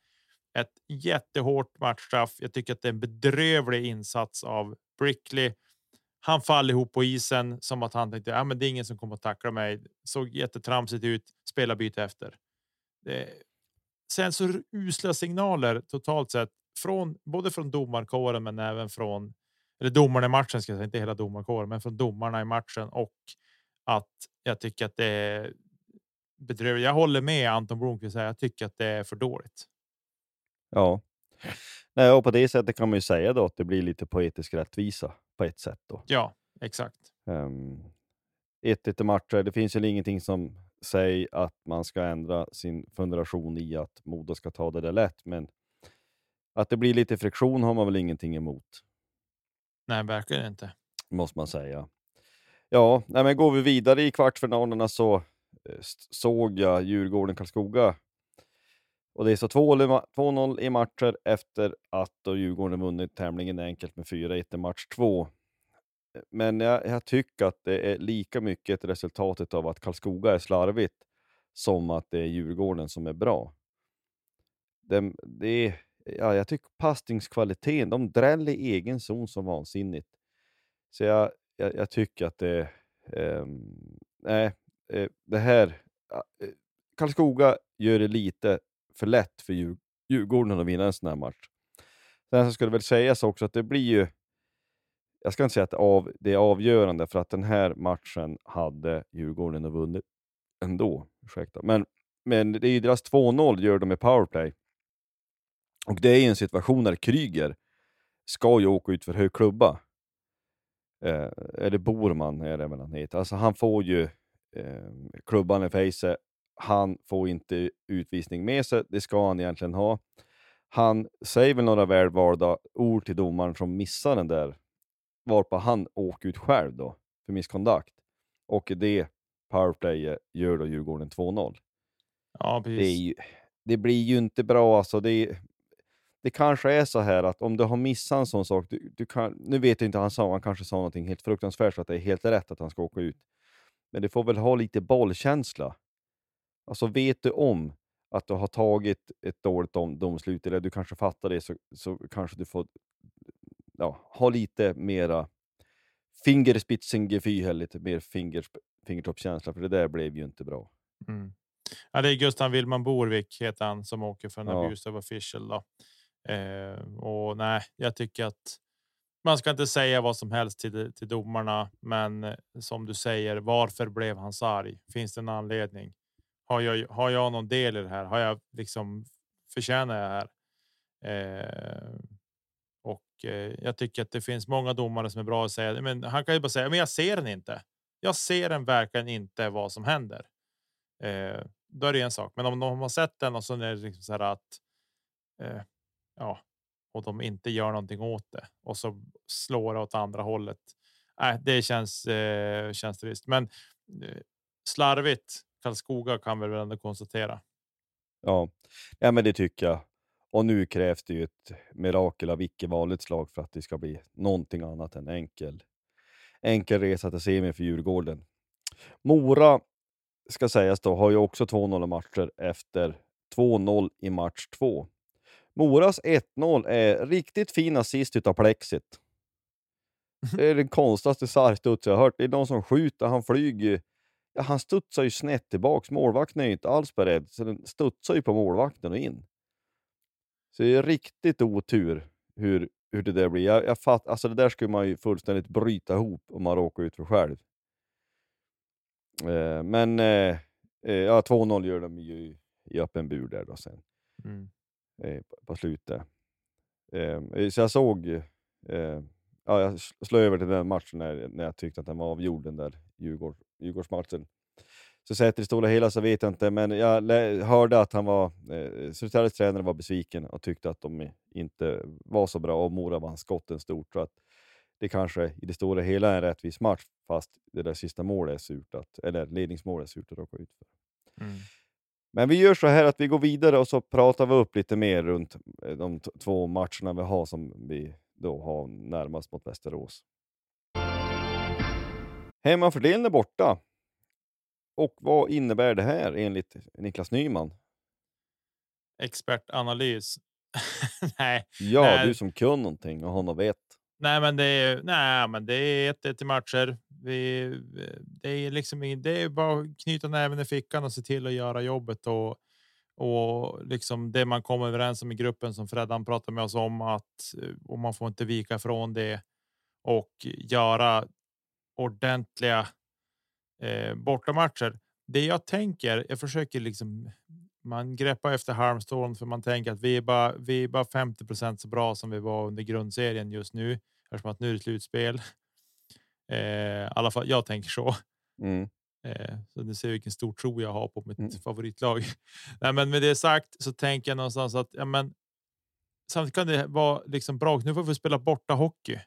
ett jättehårt matchstraff. Jag tycker att det är en bedrövlig insats av Brickley. Han faller ihop på isen som att han tänkte ja, men det är ingen som kommer att tackla mig. Såg jättetramsigt ut. Spela byte efter. Det, sen så usla signaler totalt sett från både från domarkåren, men även från eller domarna i matchen ska jag säga, inte hela domarkåren, men från domarna i matchen och att jag tycker att det är bedrövligt. Jag håller med Anton Blomqvist. Jag tycker att det är för dåligt. Ja. Nej, och på det sättet kan man ju säga då att det blir lite poetisk rättvisa på ett sätt. Då. Ja, exakt. Um, 1-1 i matcher. Det finns väl ingenting som säger att man ska ändra sin fundation i att Modo ska ta det där lätt, men att det blir lite friktion har man väl ingenting emot, Nej, verkligen inte. måste man säga. Ja, nej, men går vi vidare i kvartsfinalerna så såg jag Djurgården-Karlskoga. Och det är så 2-0 i matcher efter att då Djurgården vunnit tämligen enkelt med 4-1 i match 2. Men jag, jag tycker att det är lika mycket ett resultatet av att Karlskoga är slarvigt som att det är Djurgården som är bra. Det, det ja, jag tycker passningskvaliteten, de dräller i egen zon som vansinnigt. Så jag, jag, jag tycker att det, Eh, nej, eh, det här, ah, eh, Karlskoga gör det lite för lätt för Djur, Djurgården att vinna en sån här match. Sen så ska det väl sägas också att det blir ju, jag ska inte säga att det är av, det är avgörande för att den här matchen hade Djurgården vunnit ändå. Ursäkta. Men, men det är ju deras 2-0 gör de med powerplay. Och det är ju en situation där Kryger ska ju åka ut för hög klubba. Eh, eller Borman är det väl han heter. Alltså han får ju eh, klubban i face. Han får inte utvisning med sig, det ska han egentligen ha. Han säger väl några välvalda ord till domaren som missar den där, varpå han åker ut själv då för misskontakt. Och det powerplay gör då Djurgården 2-0. Ja, Det, precis. ju, det blir ju inte bra alltså. Det, det kanske är så här att om du har missat en sån sak, du, du kan, nu vet jag inte, han sa, han kanske sa någonting helt fruktansvärt så att det är helt rätt att han ska åka ut. Men du får väl ha lite bollkänsla. Alltså vet du om att du har tagit ett dåligt dom, domslut, eller du kanske fattar det, så, så kanske du får ja, ha lite mera fingerspitzengefühl, lite mer fingers, fingertoppskänsla, för det där blev ju inte bra. Mm. Ja, det är Gustav Willman Borvik heter han som åker för en Ja. abuse of official. Då. Eh, och nej, jag tycker att man ska inte säga vad som helst till, till domarna, men eh, som du säger, varför blev han så arg? Finns det en anledning? Har jag, har jag någon del i det här? Har jag liksom förtjänar jag det här? Eh, och eh, jag tycker att det finns många domare som är bra att säga, men han kan ju bara säga, men jag ser den inte. Jag ser den verkligen inte vad som händer. Eh, då är det en sak. Men om de har sett den och så är det liksom så här att. Eh, ja, och de inte gör någonting åt det och så slår det åt andra hållet. Äh, det känns eh, känns trist, men eh, slarvigt. Karlskoga kan vi väl ändå konstatera. Ja. ja, men det tycker jag. Och nu krävs det ju ett mirakel av icke vanligt slag för att det ska bli någonting annat än enkel, enkel resa till semi för Djurgården. Mora, ska sägas då, har ju också 2-0 matcher efter 2-0 i match 2. Moras 1-0 är riktigt fin assist utav plexit. Det är den konstigaste sargstuds jag har hört. Det är någon som skjuter, han flyger. Ja, han studsar ju snett tillbaks. Målvakten är ju inte alls beredd, så den studsar ju på målvakten och in. Så det är riktigt otur hur, hur det där blir. Jag, jag fatt, alltså det där skulle man ju fullständigt bryta ihop om man råkar ut för själv. Eh, men eh, eh, ja, 2-0 gör de ju i öppen bur där då sen Mm eh, på- slutet. Ehm, eh, så jag såg, eh, ja, jag slog över till den matchen när, när jag tyckte att den var avgjord, den där Djurgård, Djurgårdsmatchen. Så sett i det stora hela så vet jag inte, men jag hörde att han var, eh, Södertäljes tränare var besviken och tyckte att de inte var så bra och Mora vann skotten stort. Så att det kanske i det stora hela är en rättvis match, fast det där sista målet är surt, att, eller ledningsmålet är surt att råka ut för. Mm. Men vi gör så här att vi går vidare och så pratar vi upp lite mer runt eh, de två matcherna vi har som vi då har närmast mot Västerås. Hemmafördelen är borta. Och vad innebär det här enligt Niklas Nyman? Expertanalys. nej, Ja, Nej. du som kan någonting och har något vet. nej, men det är nej, men det är ett ett i matcher. Vi, det är liksom det är bara att knyta näven i fickan och se till att göra jobbet och och liksom det man kommer överens om i gruppen som Freddan pratade med oss om att eh, och man får inte vika ifrån det och göra ordentliga eh, bortamatcher. Det jag tänker, jag försöker liksom. Man greppar efter halmstrån för man tänker att vi är bara, vi är bara 50% så bra som vi var under grundserien just nu. Eftersom att nu är det slutspel. Eh, alla fall, jag tänker så. Mm. Eh, så du ser vilken stor tro jag har på mitt Mm. favoritlag. Nej, men med det sagt så tänker jag någonstans att ja, men. Samtidigt kan det vara liksom bra. Nu får vi spela borta hockey.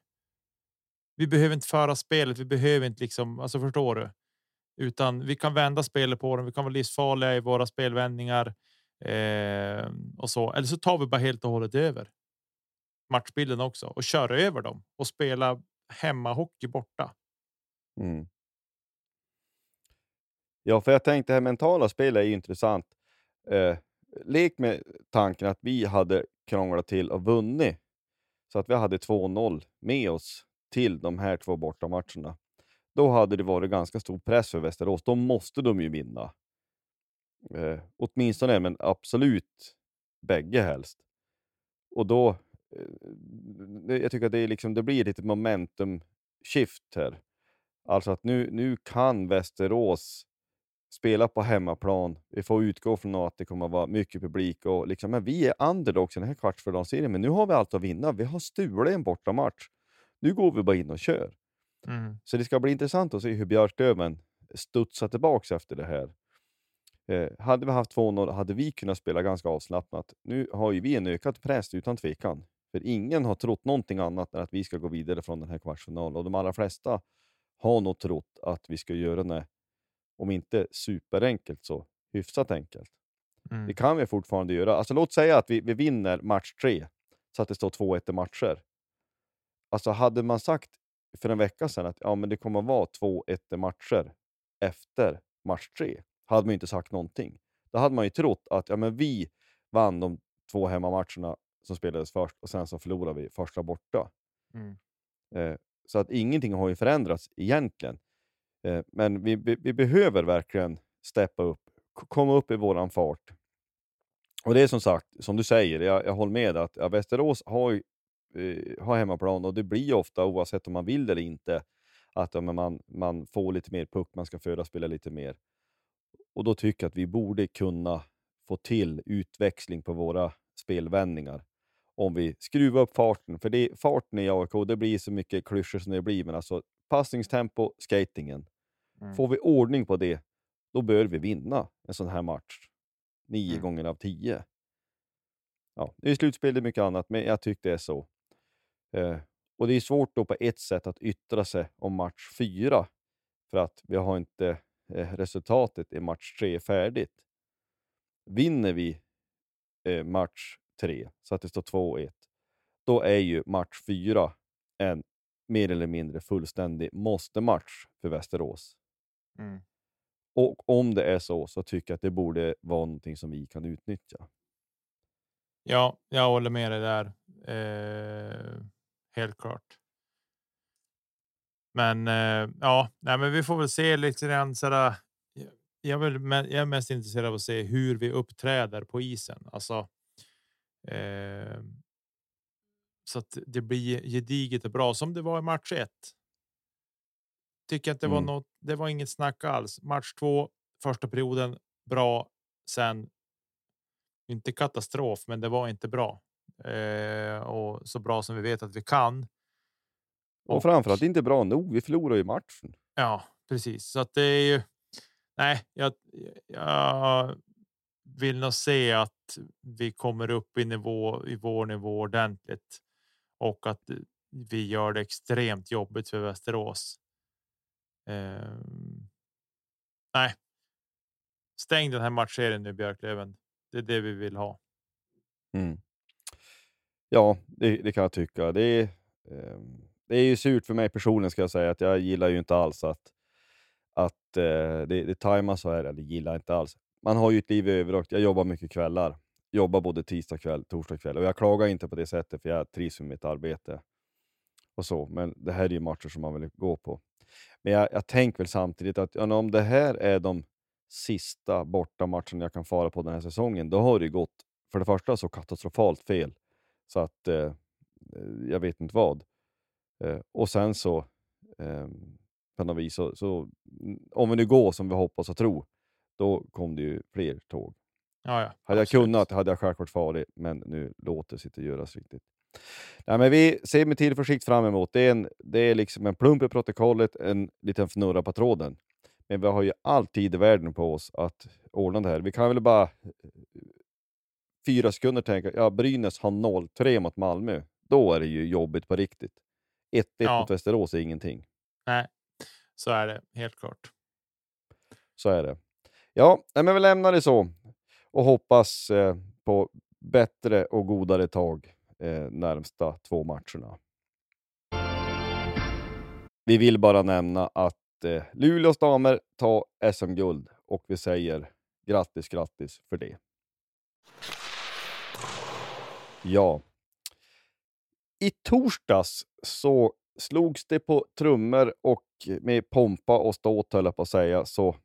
Vi behöver inte föra spelet. Vi behöver inte liksom, alltså förstår du? Utan vi kan vända spelet på dem. Vi kan vara livsfarliga i våra spelvändningar eh, och så. Eller så tar vi bara helt och hållet över. Matchbilden också och kör över dem och spela hemmahockey borta. Mm. Ja, för jag tänkte det här mentala spelet är ju intressant. Eh, lek med tanken att vi hade krånglat till och vunnit. Så att vi hade 2-0 med oss till de här två bortamatcherna. Då hade det varit ganska stor press för Västerås. Då måste de ju vinna. Eh, åtminstone, men absolut bägge helst. Och då, jag tycker att det, är liksom, det blir ett litet momentum shift här. Alltså att nu, nu kan Västerås spela på hemmaplan. Vi får utgå från att det kommer att vara mycket publik och liksom, men vi är underdogs i den här kvartsfinalserien, men nu har vi allt att vinna. Vi har stulit en bortamatch. Nu går vi bara in och kör. Mm. Så det ska bli intressant att se hur Björklöven studsar tillbaks efter det här. Eh, hade vi haft 2-0 hade vi kunnat spela ganska avslappnat. Nu har ju vi en ökad press utan tvekan. För ingen har trott någonting annat än att vi ska gå vidare från den här kvartsfinalen. Och de allra flesta har nog trott att vi ska göra det, om inte superenkelt så hyfsat enkelt. Mm. Det kan vi fortfarande göra. Alltså låt säga att vi, vi vinner match tre, så att det står 2-1 i matcher. Alltså hade man sagt för en vecka sedan att ja, men det kommer att vara 2-1 i matcher efter match tre, hade man ju inte sagt någonting. Då hade man ju trott att ja, men vi vann de två hemmamatcherna som spelades först och sen så förlorade vi första borta. Mm. Eh, så att ingenting har ju förändrats egentligen. Eh, men vi, vi, vi behöver verkligen steppa upp, komma upp i våran fart. Och det är som sagt, som du säger, jag, jag håller med att ja, Västerås har, ju, eh, har hemmaplan och det blir ofta, oavsett om man vill det eller inte, att ja, man, man får lite mer puck, man ska föra spela lite mer. Och då tycker jag att vi borde kunna få till utväxling på våra spelvändningar om vi skruvar upp farten. För det, farten i AIK, det blir så mycket klyschor som det blir, men alltså passningstempo, skatingen. Mm. Får vi ordning på det, då bör vi vinna en sån här match. Nio Mm. gånger av tio. Ja, det är slutspel, det är mycket annat, men jag tycker det är så. Eh, och det är svårt då på ett sätt att yttra sig om match fyra, för att vi har inte eh, resultatet i match tre färdigt. Vinner vi eh, match tre, så att det står 2-1, då är ju match fyra en mer eller mindre fullständig måste-match för Västerås. Mm. Och om det är så, så tycker jag att det borde vara någonting som vi kan utnyttja. Ja, jag håller med dig där. Eh, helt klart. Men eh, ja, nej, men vi får väl se lite grann sådär. Jag, vill, jag är mest intresserad av att se hur vi uppträder på isen. Alltså. Eh, så att det blir gediget och bra som det var i match ett. Tycker att det var Mm. något. Det var inget snack alls. Match två, första perioden bra. Sen. Inte katastrof, men det var inte bra eh, och så bra som vi vet att vi kan. Och, framförallt inte bra nog, vi förlorar ju matchen. Ja, precis. Så att det är ju. Nej, jag, jag vill nog se att vi kommer upp i nivå i vår nivå ordentligt och att vi gör det extremt jobbigt för Västerås. Eh, nej. Stäng den här matchserien nu Björklöven. Det är det vi vill ha. Mm. Ja, det, det kan jag tycka. Det är, det är ju surt för mig personligen ska jag säga, att jag gillar ju inte alls att, att eh, det, det tajmas så här, eller gillar inte alls. Man har ju ett liv i övrigt. Jag jobbar mycket kvällar. Jobbar både tisdag kväll, torsdag kväll och jag klagar inte på det sättet för jag trivs med mitt arbete. och så. Men det här är ju matcher som man vill gå på. Men jag, jag tänker väl samtidigt att ja, om det här är de sista bortamatcherna jag kan fara på den här säsongen, då har det ju gått för det första så katastrofalt fel så att eh, jag vet inte vad. Eh, och sen så eh, på något vis så, så om vi nu går som vi hoppas och tror, då kom det ju fler tåg. Ja, ja, Hade jag kunnat hade jag självklart farit, men nu låter det sig inte göras riktigt. Nej, men vi ser med tillförsikt fram emot. Det är, en, det är liksom en plump i protokollet, en liten fnurra på tråden. Men vi har ju all tid i världen på oss att ordna det här. Vi kan väl bara eh, fyra sekunder tänka, ja Brynäs har 0-3 mot Malmö. Då är det ju jobbigt på riktigt. 1-1 Ja. mot Västerås är ingenting. Nej, så är det helt klart. Så är det. Ja, men vi lämnar det så och hoppas eh, på bättre och godare tag eh, närmsta två matcherna. Vi vill bara nämna att eh, Luleås damer tar SM-guld och vi säger grattis, grattis för det. Ja. I torsdags så slogs det på trummor och med pompa och ståt höll jag på att säga, så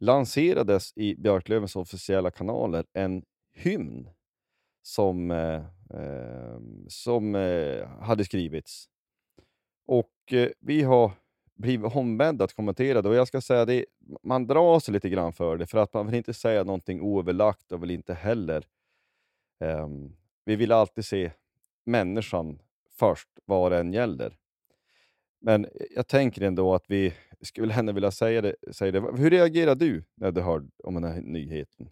lanserades i Björklövens officiella kanaler en hymn som, eh, eh, som eh, hade skrivits. Och eh, vi har blivit ombedda att kommentera det och jag ska säga det, man drar sig lite grann för det för att man vill inte säga någonting oöverlagt och vill inte heller ehm, vi vill alltid se människan först, vad det än gäller. Men eh, jag tänker ändå att vi skulle henne vilja säga det, säga det. Hur reagerar du när du hör om den här nyheten?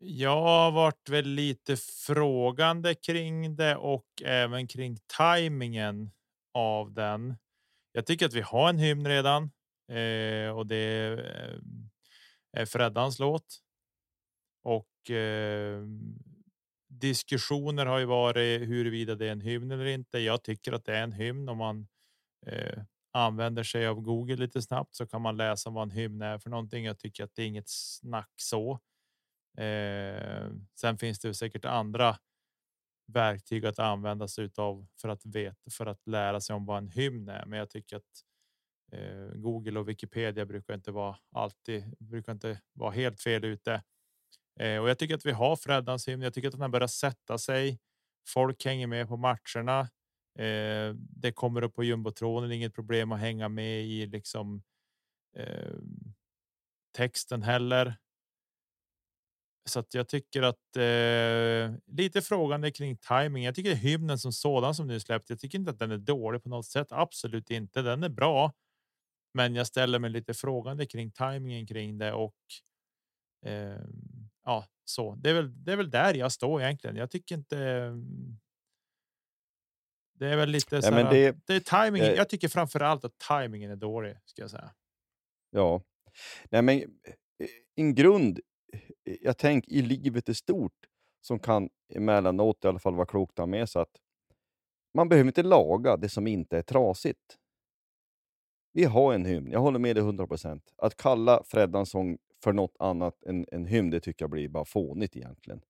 Jag har varit väl lite frågande kring det och även kring tajmingen av den. Jag tycker att vi har en hymn redan eh, och det är, är Freddans låt. Och eh, diskussioner har ju varit huruvida det är en hymn eller inte. Jag tycker att det är en hymn om man eh, använder sig av Google lite snabbt så kan man läsa vad en hymn är för någonting. Jag tycker att det är inget snack så. Eh, sen finns det säkert andra verktyg att använda sig av för att veta för att lära sig om vad en hymn är. Men jag tycker att eh, Google och Wikipedia brukar inte vara alltid brukar inte vara helt fel ute. Eh, och jag tycker att vi har Freddans hymn. Jag tycker att den har börjat sätta sig. Folk hänger med på matcherna. Eh, det kommer upp på jumbotronen. Inget problem att hänga med i liksom. Eh, texten heller. Så att jag tycker att eh, lite frågande kring timing. Jag tycker hymnen som sådan som nu släppt. Jag tycker inte att den är dålig på något sätt. Absolut inte. Den är bra, men jag ställer mig lite frågande kring tajmingen kring det och. Eh, ja, så det är väl. Det är väl där jag står egentligen. Jag tycker inte. Det är väl lite så. Ja, det, det är tajmingen. Eh, jag tycker framför allt att tajmingen är dålig ska jag säga. Ja, nej, men en grund jag tänker i livet i stort som kan emellanåt i alla fall vara klokt att ha med sig att man behöver inte laga det som inte är trasigt. Vi har en hymn, jag håller med dig 100%. Att kalla Freddans sång för något annat än en hymn, det tycker jag blir bara fånigt egentligen.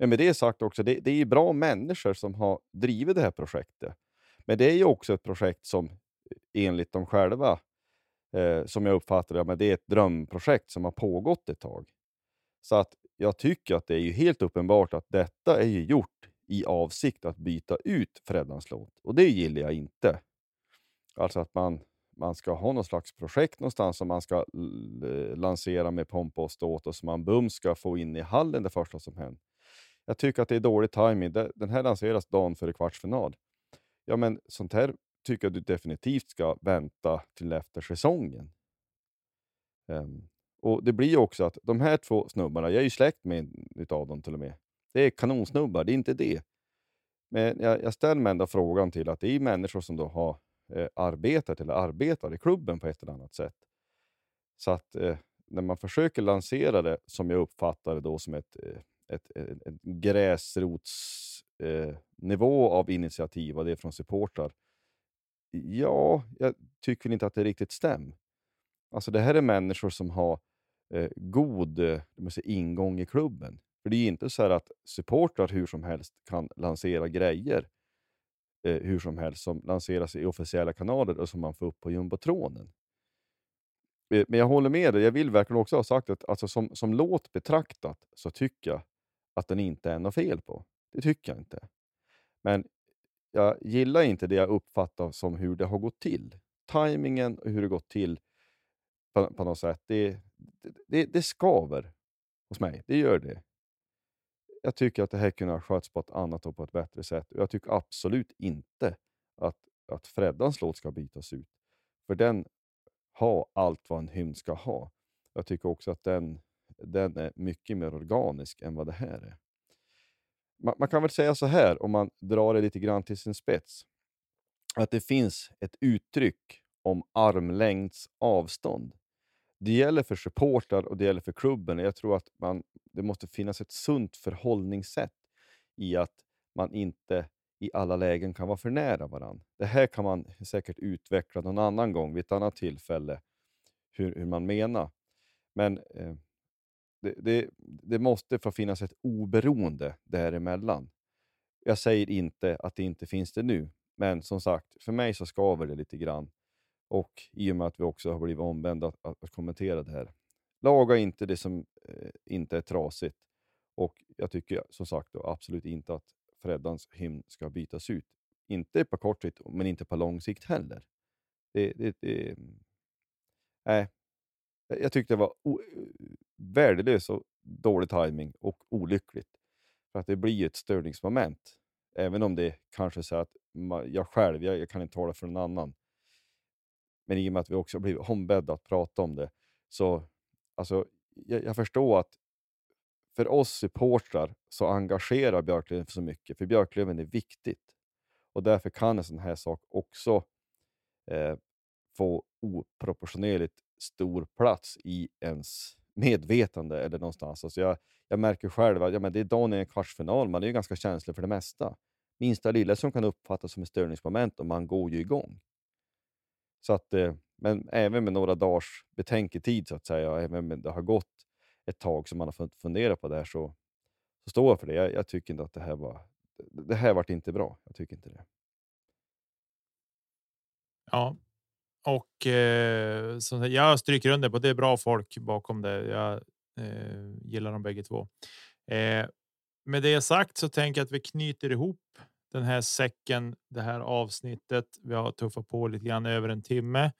Men med det sagt också, det, det är bra människor som har drivit det här projektet. Men det är ju också ett projekt som eh, enligt dem själva, eh, som jag uppfattar det, men det är ett drömprojekt som har pågått ett tag. Så att jag tycker att det är ju helt uppenbart att detta är ju gjort i avsikt att byta ut Freddans låt. Och det gillar jag inte. Alltså att man, man ska ha något slags projekt någonstans som man ska eh, lansera med pompa och ståt och som man bums ska få in i hallen det första som händer. Jag tycker att det är dålig timing. Den här lanseras dagen före kvartsfinal. Ja, men sånt här tycker jag du definitivt ska vänta till efter säsongen. Um, och Det blir också att de här två snubbarna, jag är ju släkt med utav dem till och med. Det är kanonsnubbar, det är inte det. Men jag, jag ställer mig ändå frågan till att det är människor som då har eh, arbetat eller arbetar i klubben på ett eller annat sätt. Så att eh, när man försöker lansera det, som jag uppfattar det då som ett, eh, ett, ett, ett gräsrotsnivå eh, av initiativ, och det är från supportrar. Ja, jag tycker inte att det riktigt stämmer. Alltså det här är människor som har eh, god eh, säga, ingång i klubben. För det är inte så att supportrar hur som helst kan lansera grejer eh, hur som helst som lanseras i officiella kanaler och som man får upp på jumbotronen. Eh, men jag håller med dig. Jag vill verkligen också ha sagt att alltså, som, som låt betraktat så tycker jag att den inte är något fel på. Det tycker jag inte. Men jag gillar inte det jag uppfattar som hur det har gått till. Timingen och hur det gått till på, på något sätt. Det, det, det skaver hos mig. Det gör det. Jag tycker att det här kunde ha skötts på ett annat och på ett bättre sätt. Och jag tycker absolut inte att, att Freddans låt ska bytas ut. För den har allt vad en hymn ska ha. Jag tycker också att den, den är mycket mer organisk än vad det här är. Man, man kan väl säga så här, om man drar det lite grann till sin spets, att det finns ett uttryck om armlängds avstånd. Det gäller för supportrar och det gäller för klubben. Jag tror att man, det måste finnas ett sunt förhållningssätt i att man inte i alla lägen kan vara för nära varandra. Det här kan man säkert utveckla någon annan gång, vid ett annat tillfälle, hur, hur man menar. Men eh, det, det, det, måste få finnas ett oberoende däremellan. Jag säger inte att det inte finns det nu, men som sagt, för mig så skaver det lite grann. Och i och med att vi också har blivit omvända att, att, kommentera det här. Laga inte det som eh, inte är trasigt. Och jag tycker som sagt då, absolut inte att Freddans hymn ska bytas ut. Inte på kort sikt, men inte på lång sikt heller. Det, det, det, mm, nej. Eh, jag tyckte det var eh, värdelös och dålig timing och olyckligt. För att det blir ett störningsmoment. Även om det kanske är så att jag själv, jag, jag kan inte tala för någon annan, men i och med att vi också blivit ombedda att prata om det, så alltså, jag, jag förstår att för oss supportrar så engagerar Björklöven så mycket, för Björklöven är viktigt. Och därför kan en sån här sak också eh, få oproportionerligt stor plats i ens medvetande eller någonstans. Alltså jag, jag märker själv att ja, men det är dagen i en kvartsfinal, man är ju ganska känslig för det mesta. Minsta lilla som kan uppfattas som ett störningsmoment och man går ju igång. Så att, eh, men även med några dagars betänketid så att säga, och även om det har gått ett tag som man har funderat på det här så, så står jag för det. Jag, jag tycker inte att det här var det här vart inte bra. Jag tycker inte det. Ja, och eh, så jag stryker under på det är bra folk bakom det. Jag eh, gillar dem bägge två. Eh, med det sagt så tänker jag att vi knyter ihop den här säcken, det här avsnittet. Vi har tuffat på lite grann över en timme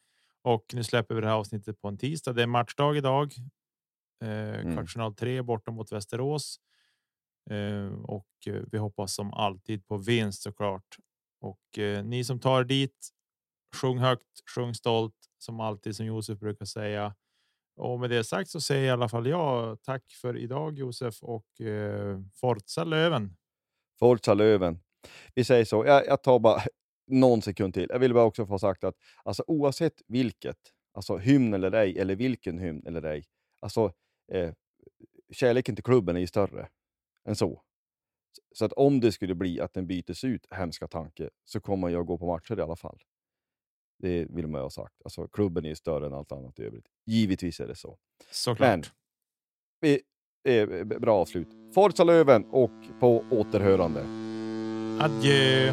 och nu släpper vi det här avsnittet på en tisdag. Det är matchdag idag. Eh, mm. Kvartsfinal tre borta mot Västerås. Eh, och eh, vi hoppas som alltid på vinst såklart. Och eh, ni som tar dit, sjung högt, sjung stolt som alltid som Josef brukar säga. Och med det sagt så säger i alla fall jag tack för idag Josef och eh, Forza Löven. Forza Löven. Vi säger så. Jag, jag tar bara någon sekund till. Jag vill bara också få sagt att alltså, oavsett vilket, alltså hymn eller ej, eller vilken hymn eller ej, alltså eh, kärleken till klubben är ju större än så. Så att om det skulle bli att den bytes ut, hemska tanke, så kommer jag gå på matcher i alla fall. Det vill man ju ha sagt. Alltså, klubben är större än allt annat i övrigt. Givetvis är det så. Såklart. Men, eh, bra avslut. Forza Löven och på återhörande. Adjö.